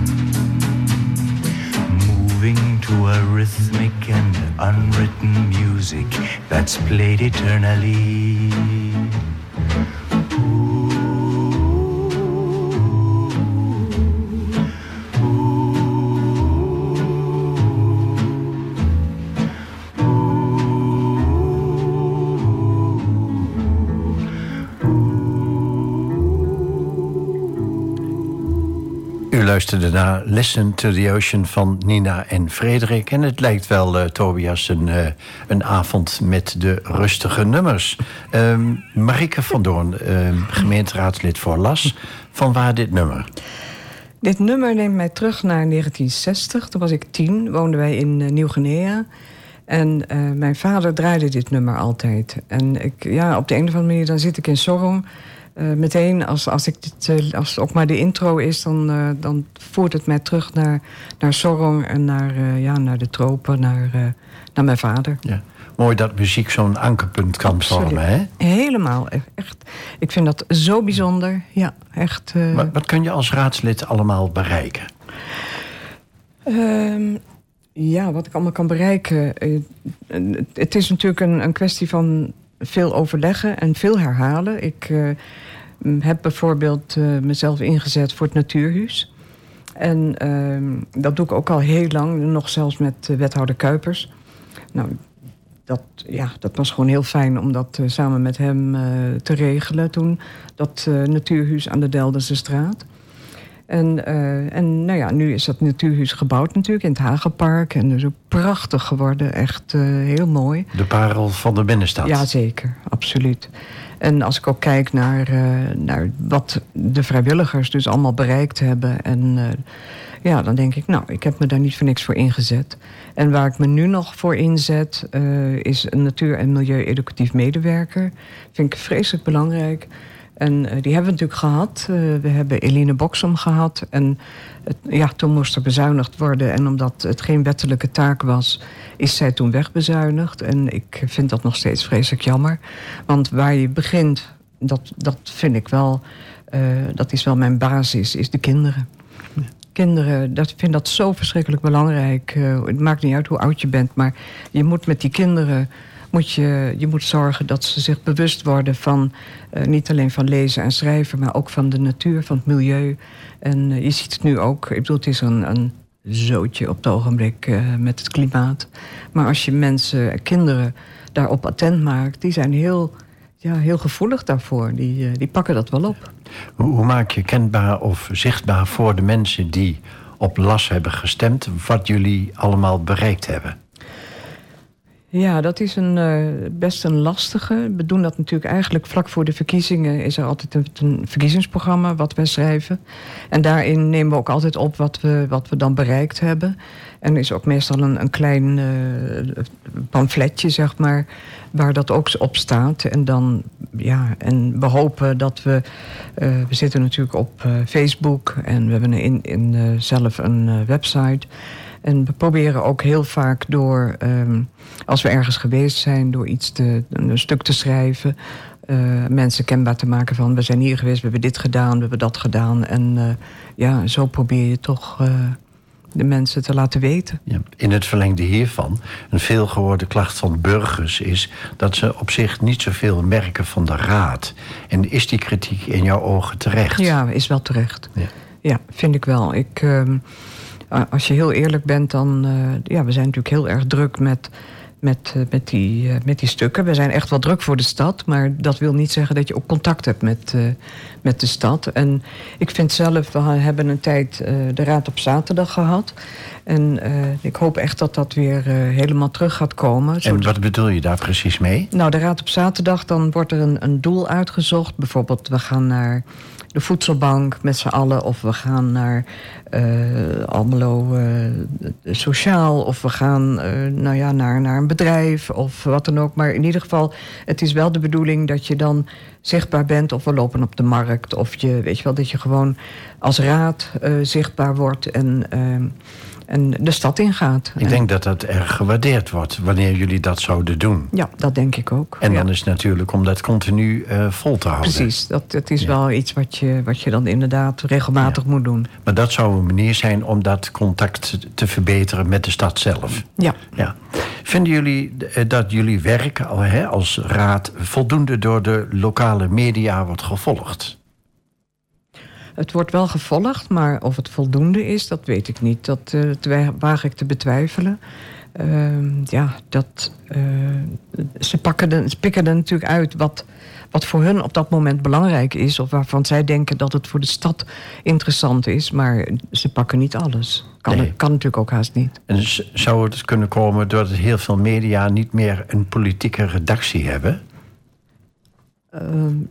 [SPEAKER 5] moving to a rhythmic and unwritten music that's played eternally.
[SPEAKER 1] Luisterde naar Listen to the Ocean van Nina en Frederik. En het lijkt wel, eh, Tobias, een, eh, een avond met de rustige nummers. Ehm Marike van Doorn, ehm, gemeenteraadslid voor LAS. Van waar dit nummer?
[SPEAKER 2] Dit nummer neemt mij terug naar 1960. Toen was ik tien, woonden wij in eh, Nieuw-Guinea. En mijn vader draaide dit nummer altijd. En ik, ja, op de een of andere manier dan zit ik in Sorong. Eh, meteen als, als, ik dit, eh, als het ook maar de intro is, dan, eh, dan voert het mij terug naar, naar Sorong en naar, ja, naar de tropen, naar, naar mijn vader.
[SPEAKER 1] Ja. Mooi dat muziek zo'n ankerpunt kan vormen, hè?
[SPEAKER 2] Helemaal, e- echt. Ik vind dat zo bijzonder. Ja, echt.
[SPEAKER 1] Wat, wat kun je als raadslid allemaal bereiken?
[SPEAKER 2] Ehm, ja, wat ik allemaal kan bereiken. het- het is natuurlijk een, een kwestie van veel overleggen en veel herhalen. Ik eh, heb bijvoorbeeld eh, mezelf ingezet voor het Natuurhuis. En ehm, dat doe ik ook al heel lang, nog zelfs met eh, wethouder Kuipers. Nou, dat, ja, dat was gewoon heel fijn om dat samen met hem te regelen toen. Dat Natuurhuis aan de Deldense straat. En, eh, en nou ja, nu is dat natuurhuis gebouwd natuurlijk in het Hagenpark. En dus ook prachtig geworden, echt eh, heel mooi.
[SPEAKER 1] De parel van de binnenstad.
[SPEAKER 2] Ja, zeker, absoluut. En als ik ook kijk naar, eh, naar wat de vrijwilligers dus allemaal bereikt hebben. En ja, dan denk ik, nou, ik heb me daar niet voor niks voor ingezet. En waar ik me nu nog voor inzet, is een natuur- en milieu-educatief medewerker. Vind ik vreselijk belangrijk. En eh, die hebben we natuurlijk gehad. Eh, we hebben Eline Boksem gehad. En het, ja, toen moest er bezuinigd worden. En omdat het geen wettelijke taak was, is zij toen wegbezuinigd. En ik vind dat nog steeds vreselijk jammer. Want waar je begint, dat, dat vind ik wel... eh, dat is wel mijn basis, is de kinderen. Kinderen, dat, ik vind dat zo verschrikkelijk belangrijk. Het maakt niet uit hoe oud je bent, maar je moet met die kinderen moet je, je moet zorgen dat ze zich bewust worden van eh, niet alleen van lezen en schrijven, maar ook van de natuur, van het milieu. En eh, je ziet het nu ook. Ik bedoel, het is een, een zootje op het ogenblik eh, met het klimaat. Maar als je mensen, kinderen daarop attent maakt, die zijn heel, ja, heel gevoelig daarvoor. Die, die pakken dat wel op.
[SPEAKER 1] Hoe, hoe maak je kenbaar of zichtbaar voor de mensen die op LAS hebben gestemd... wat jullie allemaal bereikt hebben?
[SPEAKER 2] Ja, dat is een, eh, best een lastige. We doen dat natuurlijk eigenlijk vlak voor de verkiezingen. Is er altijd een, een verkiezingsprogramma wat wij schrijven. En daarin nemen we ook altijd op wat we, wat we dan bereikt hebben. En is ook meestal een, een klein eh, pamfletje, zeg maar, waar dat ook op staat. En dan, ja, en we hopen dat we. eh, we zitten natuurlijk op Facebook en we hebben in, in, zelf een website. En we proberen ook heel vaak door, ehm, als we ergens geweest zijn, door iets te, een stuk te schrijven. Uh, mensen kenbaar te maken van we zijn hier geweest, we hebben dit gedaan, we hebben dat gedaan. En uh, ja, zo probeer je toch uh, de mensen te laten weten.
[SPEAKER 1] Ja, in het verlengde hiervan, een veelgehoorde klacht van burgers is dat ze op zich niet zoveel merken van de raad. En is die kritiek in jouw ogen terecht?
[SPEAKER 2] Ja, is wel terecht. Ja, ja vind ik wel. Ik, ehm, als je heel eerlijk bent, dan. ja, we zijn natuurlijk heel erg druk met met, eh, met, die, eh, met die stukken. We zijn echt wel druk voor de stad, maar dat wil niet zeggen dat je ook contact hebt met, uh, met de stad. En ik vind zelf, we hebben een tijd uh, de Raad op zaterdag gehad. En ik hoop echt dat dat weer helemaal terug gaat komen.
[SPEAKER 1] En wat bedoel je daar precies mee?
[SPEAKER 2] Nou, de Raad op zaterdag, dan wordt er een, een doel uitgezocht. Bijvoorbeeld, we gaan naar de voedselbank met z'n allen. Of we gaan naar uh, Almelo uh, Sociaal. Of we gaan uh, nou ja, naar, naar een bedrijf of wat dan ook. Maar in ieder geval, het is wel de bedoeling dat je dan zichtbaar bent. Of we lopen op de markt. Of je, weet je wel, dat je gewoon als raad zichtbaar wordt. En en de stad ingaat.
[SPEAKER 1] Ik denk dat dat erg gewaardeerd wordt wanneer jullie dat zouden doen.
[SPEAKER 2] Ja, dat denk ik ook.
[SPEAKER 1] En dan is het natuurlijk om dat continu uh, vol te houden.
[SPEAKER 2] Precies, dat, dat is ja. wel iets wat je, wat je dan inderdaad regelmatig ja. moet doen.
[SPEAKER 1] Maar dat zou een manier zijn om dat contact te verbeteren met de stad zelf.
[SPEAKER 2] Ja.
[SPEAKER 1] ja. Vinden jullie dat jullie werk als raad voldoende door de lokale media wordt gevolgd?
[SPEAKER 2] Het wordt wel gevolgd, maar of het voldoende is, dat weet ik niet. Dat uh, waag ik te betwijfelen. Uh, ja, dat, uh, ze, pakken de, ze pikken er natuurlijk uit wat, wat voor hun op dat moment belangrijk is. Of waarvan zij denken dat het voor de stad interessant is. Maar ze pakken niet alles. Kan, nee. kan natuurlijk ook haast niet.
[SPEAKER 1] En zou het kunnen komen doordat heel veel media niet meer een politieke redactie hebben?
[SPEAKER 2] Uh,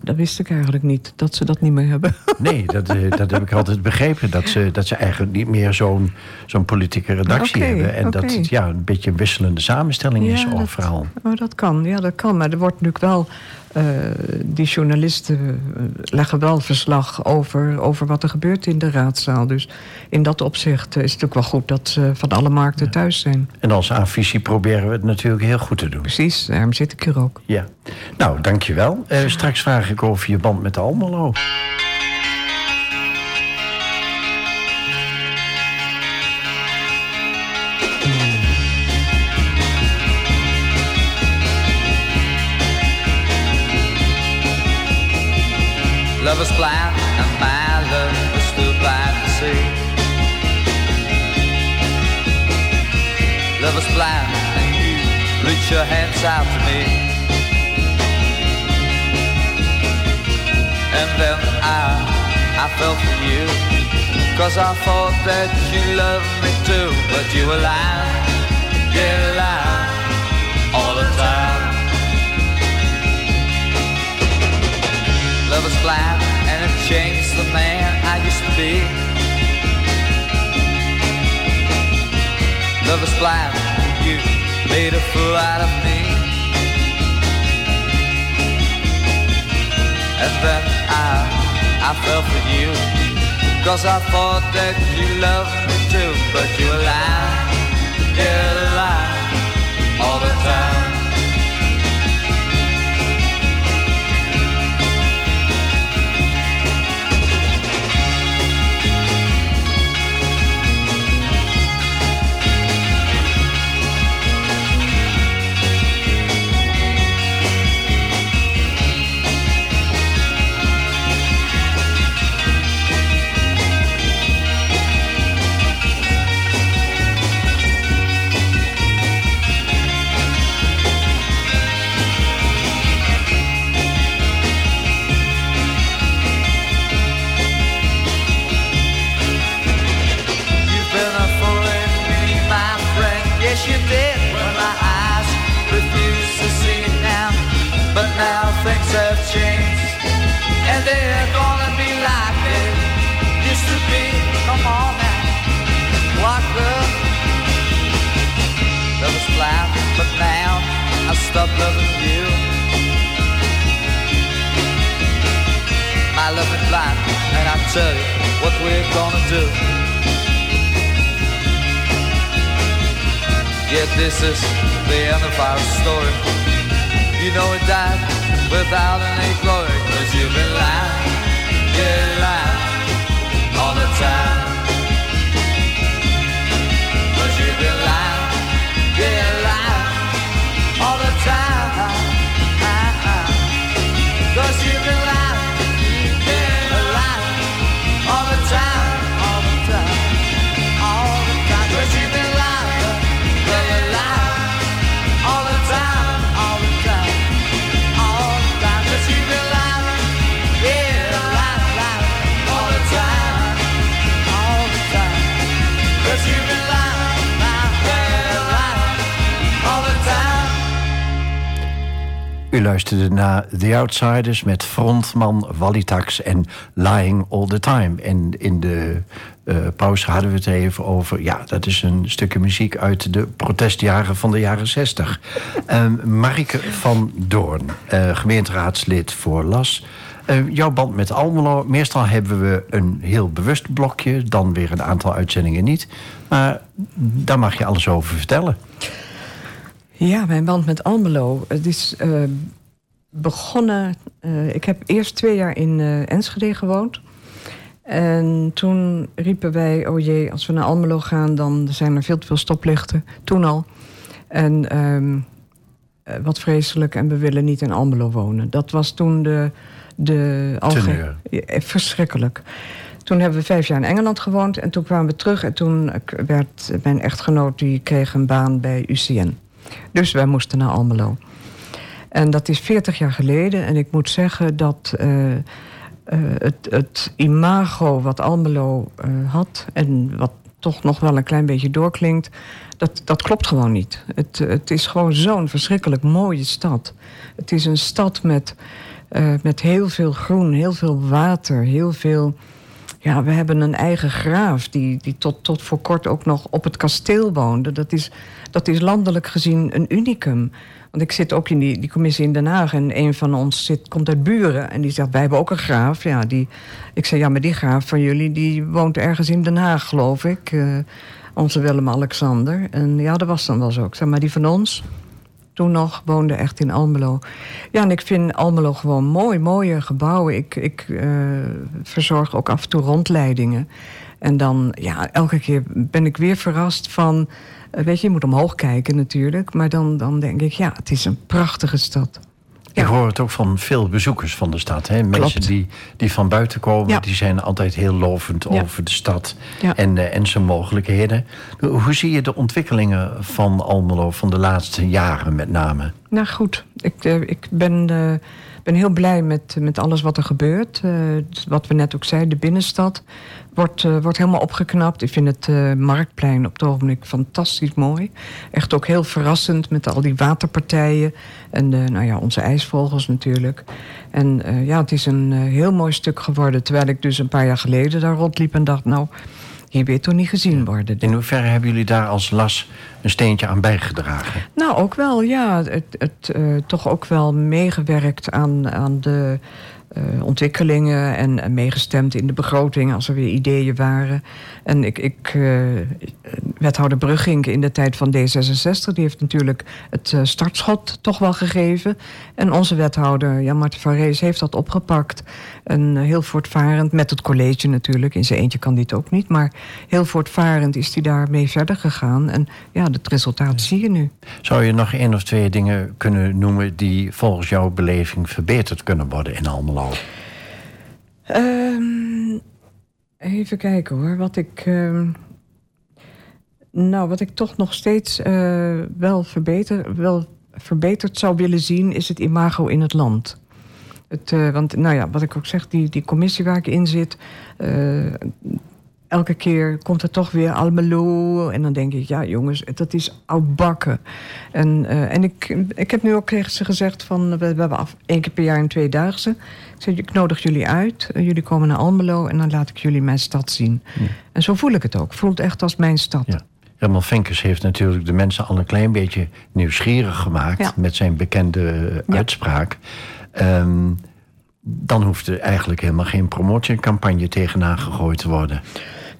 [SPEAKER 2] dat wist ik eigenlijk niet, dat ze dat niet meer hebben.
[SPEAKER 1] Nee, dat, uh, dat heb ik altijd begrepen. Dat ze, dat ze eigenlijk niet meer zo'n zo'n politieke redactie okay, hebben. En okay. dat het ja, een beetje een wisselende samenstelling
[SPEAKER 2] ja,
[SPEAKER 1] is
[SPEAKER 2] dat,
[SPEAKER 1] overal.
[SPEAKER 2] Oh, dat kan, ja, dat kan. Maar er wordt natuurlijk wel... Uh, die journalisten leggen wel verslag over, over wat er gebeurt in de raadzaal. Dus in dat opzicht is het natuurlijk wel goed dat ze van alle markten ja. thuis zijn.
[SPEAKER 1] En als aanvisie proberen we het natuurlijk heel goed te doen.
[SPEAKER 2] Precies, daarom zit ik hier ook.
[SPEAKER 1] Ja, nou, dankjewel. Uh, straks vraag ik over je band met Almelo.
[SPEAKER 6] Love is blind and my love is too blind to see. Love is blind and you reach your hands out to me. And then I, I fell for you. Cause I thought that you loved me too. But you were lying, yeah, lying Love is blind and it changed the man I used to be. Love is blind, you made a fool out of me. And then I, I fell for you. Cause I thought that you loved me too. But you were lying, yeah, lying all the time. And they're gonna be like they used to be. Come on now, but now I stopped loving you. My love is blind, and I tell you what we're gonna do. Yet this is the end of our story. You know it died without any glory, cause you've been lying, yeah, lying all the time.
[SPEAKER 1] Luisterde naar The Outsiders met frontman Walitax en Lying All The Time. En in de eh, pauze hadden we het even over... ja, dat is een stukje muziek uit de protestjaren van de jaren 60. Ehm Marike van Doorn, eh, gemeenteraadslid voor LAS... Eh, jouw band met Almelo, meestal hebben we een heel bewust blokje... dan weer een aantal uitzendingen niet. Maar daar mag je alles over vertellen.
[SPEAKER 2] Ja, mijn band met Almelo. Het is eh, begonnen... eh, ik heb eerst twee jaar in eh, Enschede gewoond. En toen riepen wij... oh jee, als we naar Almelo gaan... dan zijn er veel te veel stoplichten. Toen al. En ehm, eh, wat vreselijk. En we willen niet in Almelo wonen. Dat was toen de... de alge- verschrikkelijk. Toen hebben we vijf jaar in Engeland gewoond. En toen kwamen we terug. En toen werd mijn echtgenoot... die kreeg een baan bij UCN. Dus wij moesten naar Almelo. En dat is 40 jaar geleden. En ik moet zeggen dat eh, eh, het, het imago wat Almelo eh, had... en wat toch nog wel een klein beetje doorklinkt... dat, dat klopt gewoon niet. Het, het is gewoon zo'n verschrikkelijk mooie stad. Het is een stad met, met heel veel groen, heel veel water, heel veel... Ja, we hebben een eigen graaf die, die tot, tot voor kort ook nog op het kasteel woonde. Dat is, dat is landelijk gezien een unicum. Want ik zit ook in die, die commissie in Den Haag en een van ons zit, komt uit Buren. En die zegt, wij hebben ook een graaf. Ja, die, ik zei, ja, maar die graaf van jullie die woont ergens in Den Haag, geloof ik. Eh, onze Willem-Alexander. En ja, dat was dan wel zo. Maar die van ons, toen nog woonde echt in Almelo. Ja, en ik vind Almelo gewoon mooi, mooie gebouwen. Ik, ik eh, verzorg ook af en toe rondleidingen. En dan, ja, elke keer ben ik weer verrast van... eh, weet je, je moet omhoog kijken natuurlijk. Maar dan, dan denk ik, ja, het is een prachtige stad.
[SPEAKER 1] Ik hoor het ook van veel bezoekers van de stad. Hè? Mensen
[SPEAKER 2] Klopt.
[SPEAKER 1] die, die van buiten komen,
[SPEAKER 2] Ja.
[SPEAKER 1] die zijn altijd heel lovend
[SPEAKER 2] Ja.
[SPEAKER 1] over de stad en, eh, en zijn mogelijkheden. Hoe zie je de ontwikkelingen van Almelo van de laatste jaren met name?
[SPEAKER 2] Nou goed, ik, eh, ik ben, ben heel blij met, met alles wat er gebeurt. Wat we net ook zeiden, de binnenstad wordt, eh, wordt helemaal opgeknapt. Ik vind het eh, Marktplein op het ogenblik fantastisch mooi. Echt ook heel verrassend met al die waterpartijen. En nou ja, onze ijsvogels natuurlijk. En eh, ja, het is een heel mooi stuk geworden. Terwijl ik dus een paar jaar geleden daar rondliep en dacht... nou, hier je toch niet gezien worden.
[SPEAKER 1] In hoeverre hebben jullie daar als LAS een steentje aan bijgedragen?
[SPEAKER 2] Nou, ook wel, ja. Het, het toch ook wel meegewerkt aan, aan de eh, ontwikkelingen en, meegestemd in de begroting als er weer ideeën waren. En ik, ik eh, wethouder Brugging in de tijd van D66, die heeft natuurlijk het eh, startschot toch wel gegeven. En onze wethouder, Jan Marten van Rees, heeft dat opgepakt. En eh, heel voortvarend, met het college natuurlijk. In zijn eentje kan dit ook niet. Maar heel voortvarend is hij daarmee verder gegaan. En ja, het resultaat zie je nu.
[SPEAKER 1] Zou je nog één of twee dingen kunnen noemen die volgens jouw beleving verbeterd kunnen worden in Almelo?
[SPEAKER 2] Ehm, even kijken hoor. Wat ik. ehm, nou, wat ik toch nog steeds eh, wel, verbeter, wel verbeterd zou willen zien, is het imago in het land. Het, eh, want, nou ja, wat ik ook zeg, die, die commissie waar ik in zit. eh, elke keer komt er toch weer Almelo. En dan denk ik, ja jongens, dat is oudbakken. En, eh, en ik, ik heb nu ook tegen ze gezegd van... We, we hebben af, één keer per jaar een tweedaagse. Ik zeg, ik nodig jullie uit. Jullie komen naar Almelo en dan laat ik jullie mijn stad zien. En zo voel ik het ook. Voelt echt als mijn stad.
[SPEAKER 1] Ja. Herman Vinkers heeft natuurlijk de mensen al een klein beetje nieuwsgierig gemaakt
[SPEAKER 2] Ja.
[SPEAKER 1] met zijn bekende uitspraak. Ehm, dan hoeft er eigenlijk helemaal geen promotiecampagne tegenaan gegooid te worden.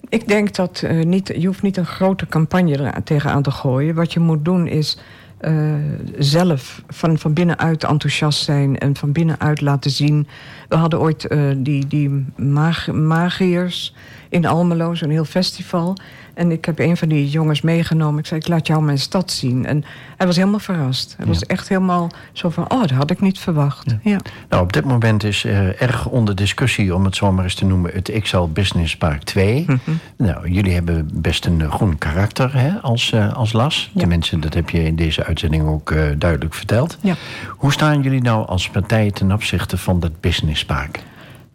[SPEAKER 2] Ik denk dat uh, niet, je hoeft niet een grote campagne er tegenaan te gooien. Wat je moet doen is uh, zelf van, van binnenuit enthousiast zijn en van binnenuit laten zien. We hadden ooit uh, die, die mag, magiërs in Almelo, zo'n heel festival. En ik heb een van die jongens meegenomen. Ik zei, ik laat jou mijn stad zien. En hij was helemaal verrast. Hij was echt helemaal zo van, oh, dat had ik niet verwacht. Ja.
[SPEAKER 1] Nou, op dit moment is er erg onder discussie... om het zomaar eens te noemen, het XL Business Park 2. Mhm. Nou, jullie hebben best een groen karakter hè, als, uh, als las. Ja. Tenminste, dat heb je in deze uitzending ook uh, duidelijk verteld.
[SPEAKER 2] Ja.
[SPEAKER 1] Hoe staan jullie nou als partij ten opzichte van dat Business Park?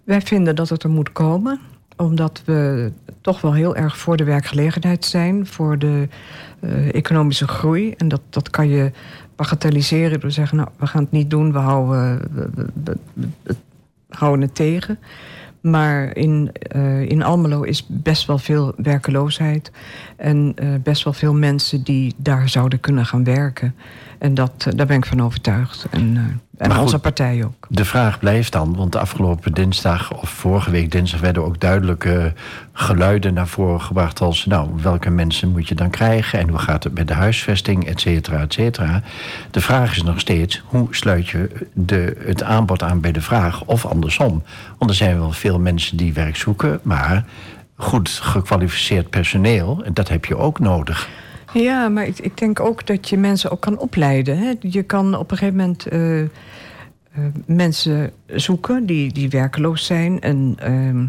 [SPEAKER 2] Wij vinden dat het er moet komen omdat we toch wel heel erg voor de werkgelegenheid zijn, voor de uh, economische groei. En dat, dat kan je bagatelliseren door te zeggen, nou, we gaan het niet doen, we houden, we, we, houden het tegen. Maar in, uh, in Almelo is best wel veel werkeloosheid. En uh, best wel veel mensen die daar zouden kunnen gaan werken. En dat, daar ben ik van overtuigd. En, en goed, onze partij ook.
[SPEAKER 1] De vraag blijft dan, want de afgelopen dinsdag of vorige week dinsdag werden ook duidelijke geluiden naar voren gebracht als, nou, welke mensen moet je dan krijgen en hoe gaat het met de huisvesting, et cetera, et cetera. De vraag is nog steeds, hoe sluit je de, het aanbod aan bij de vraag of andersom? Want er zijn wel veel mensen die werk zoeken, maar goed gekwalificeerd personeel, en dat heb je ook nodig.
[SPEAKER 2] Ja, maar ik, denk ook dat je mensen ook kan opleiden. Hè? Je kan op een gegeven moment uh, uh, mensen zoeken die, die werkeloos zijn en uh,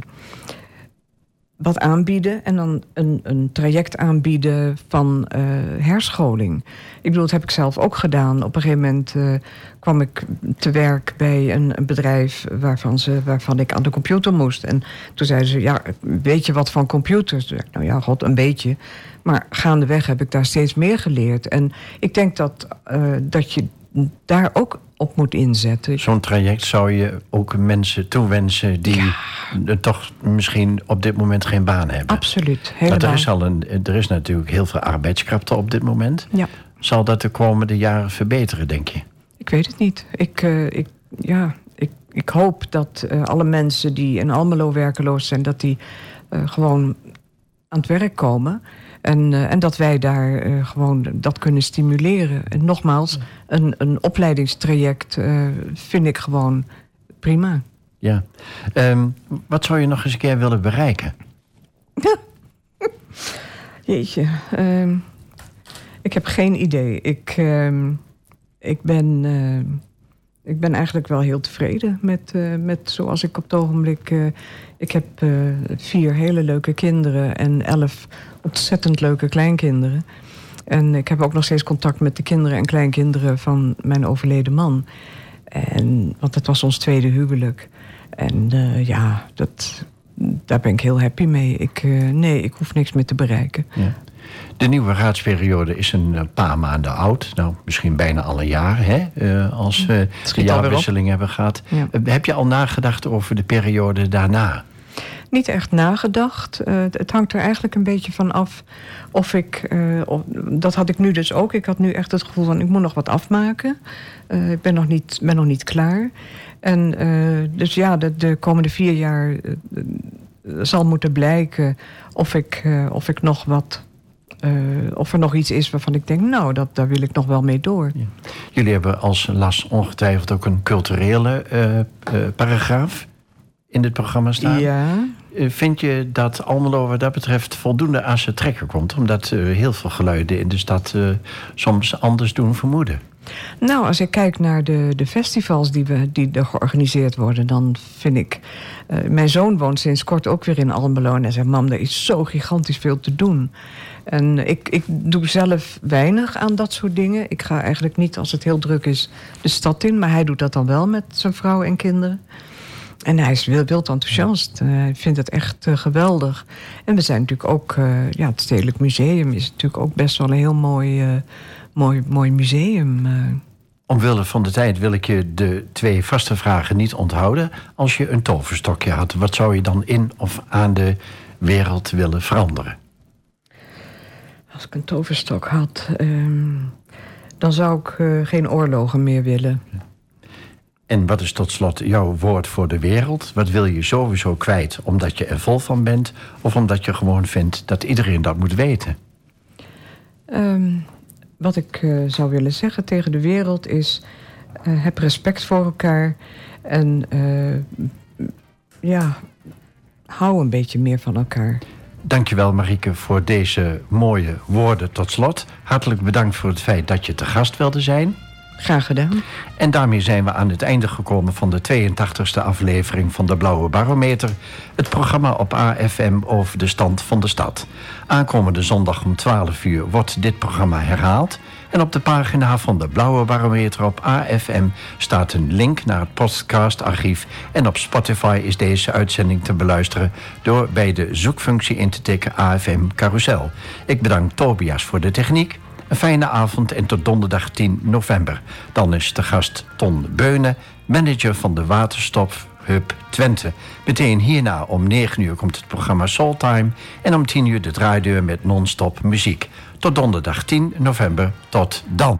[SPEAKER 2] wat aanbieden. En dan een, een traject aanbieden van eh, herscholing. Ik bedoel, dat heb ik zelf ook gedaan. Op een gegeven moment kwam ik te werk bij een, bedrijf waarvan, ze, waarvan ik aan de computer moest. En toen zeiden ze, ja, weet je wat van computers? Toen ik, nou ja, god, een beetje. Maar gaandeweg heb ik daar steeds meer geleerd. En ik denk dat, uh, dat je daar ook op moet inzetten.
[SPEAKER 1] Zo'n traject zou je ook mensen toewensen die ja. toch misschien op dit moment geen baan hebben.
[SPEAKER 2] Absoluut, helemaal.
[SPEAKER 1] er is, al een, er is natuurlijk heel veel arbeidskrachten op dit moment.
[SPEAKER 2] Ja.
[SPEAKER 1] Zal dat de komende jaren verbeteren, denk je?
[SPEAKER 2] Ik weet het niet. Ik, uh, ik, ja, ik, ik hoop dat uh, alle mensen die in Almelo werkeloos zijn... dat die uh, gewoon aan het werk komen... En, uh, en dat wij daar uh, gewoon dat kunnen stimuleren. En nogmaals, een, een opleidingstraject uh, vind ik gewoon prima.
[SPEAKER 1] Ja. Um, wat zou je nog eens een keer willen bereiken?
[SPEAKER 2] Jeetje. Um, ik heb geen idee. Ik, um, ik ben ik ben eigenlijk wel heel tevreden met, uh, met zoals ik op het ogenblik. Uh, ik heb uh, vier hele leuke kinderen en elf ontzettend leuke kleinkinderen. En ik heb ook nog steeds contact met de kinderen en kleinkinderen van mijn overleden man. En, want dat was ons tweede huwelijk. En ja, dat, daar ben ik heel happy mee. Ik, nee, ik hoef niks meer te bereiken.
[SPEAKER 1] Ja. De nieuwe raadsperiode is een eh, paar maanden oud. Nou, misschien bijna al een jaar, hè, uh, als we de jaarwisseling hebben gehad. Ja. Heb je al nagedacht over de periode daarna?
[SPEAKER 2] Niet echt nagedacht. Uh, het hangt er eigenlijk een beetje van af of ik... Of, dat had ik nu dus ook. Ik had nu echt het gevoel van, ik moet nog wat afmaken. ik ben nog niet, ben nog niet klaar. En dus ja, de, de komende vier jaar zal moeten blijken... of ik, of ik nog wat uh, of er nog iets is waarvan ik denk, nou, dat, daar wil ik nog wel mee door. Ja.
[SPEAKER 1] Jullie hebben als LAS ongetwijfeld ook een culturele uh, uh, paragraaf in dit programma staan.
[SPEAKER 2] Ja.
[SPEAKER 1] Vind je dat Almelo wat dat betreft voldoende aan zijn trekken komt? Omdat heel veel geluiden in de stad soms anders doen vermoeden.
[SPEAKER 2] Nou, als ik kijk naar de, de festivals die, we, die er georganiseerd worden, dan vind ik. Uh, mijn zoon woont sinds kort ook weer in Almelo en hij zegt: Mam, er is zo gigantisch veel te doen. En ik, ik doe zelf weinig aan dat soort dingen. Ik ga eigenlijk niet, als het heel druk is, de stad in. Maar hij doet dat dan wel met zijn vrouw en kinderen. En hij is wild, enthousiast. Uh, hij vindt het echt uh, geweldig. En we zijn natuurlijk ook... Uh, ja, het Stedelijk Museum is natuurlijk ook best wel een heel mooi, mooi, mooi museum.
[SPEAKER 1] Omwille van de tijd wil ik je de twee vaste vragen niet onthouden. Als je een toverstokje had, wat zou je dan in of aan de wereld willen veranderen?
[SPEAKER 2] Als ik een toverstok had, um, dan zou ik uh, geen oorlogen meer willen.
[SPEAKER 1] En wat is tot slot jouw woord voor de wereld? Wat wil je sowieso kwijt omdat je er vol van bent... of omdat je gewoon vindt dat iedereen dat moet weten?
[SPEAKER 2] Ehm, wat ik eh, zou willen zeggen tegen de wereld is... eh, heb respect voor elkaar en eh, ja, hou een beetje meer van elkaar.
[SPEAKER 1] Dankjewel Marieke voor deze mooie woorden tot slot. Hartelijk bedankt voor het feit dat je te gast wilde zijn.
[SPEAKER 2] Graag gedaan.
[SPEAKER 1] En daarmee zijn we aan het einde gekomen van de 82e aflevering van de Blauwe Barometer. Het programma op AFM over de stand van de stad. Aankomende zondag om 12 uur wordt dit programma herhaald. En op de pagina van de Blauwe Barometer op AFM staat een link naar het podcastarchief. En op Spotify is deze uitzending te beluisteren door bij de zoekfunctie in te tikken AFM Carousel. Ik bedank Tobias voor de techniek. Een fijne avond en tot donderdag 10 november. Dan is de gast Ton Beunen, manager van de Waterstop Hub Twente. Meteen hierna om 9 uur komt het programma Soultime... en om 10 uur de draaideur met non-stop muziek. Tot donderdag 10 november. Tot dan.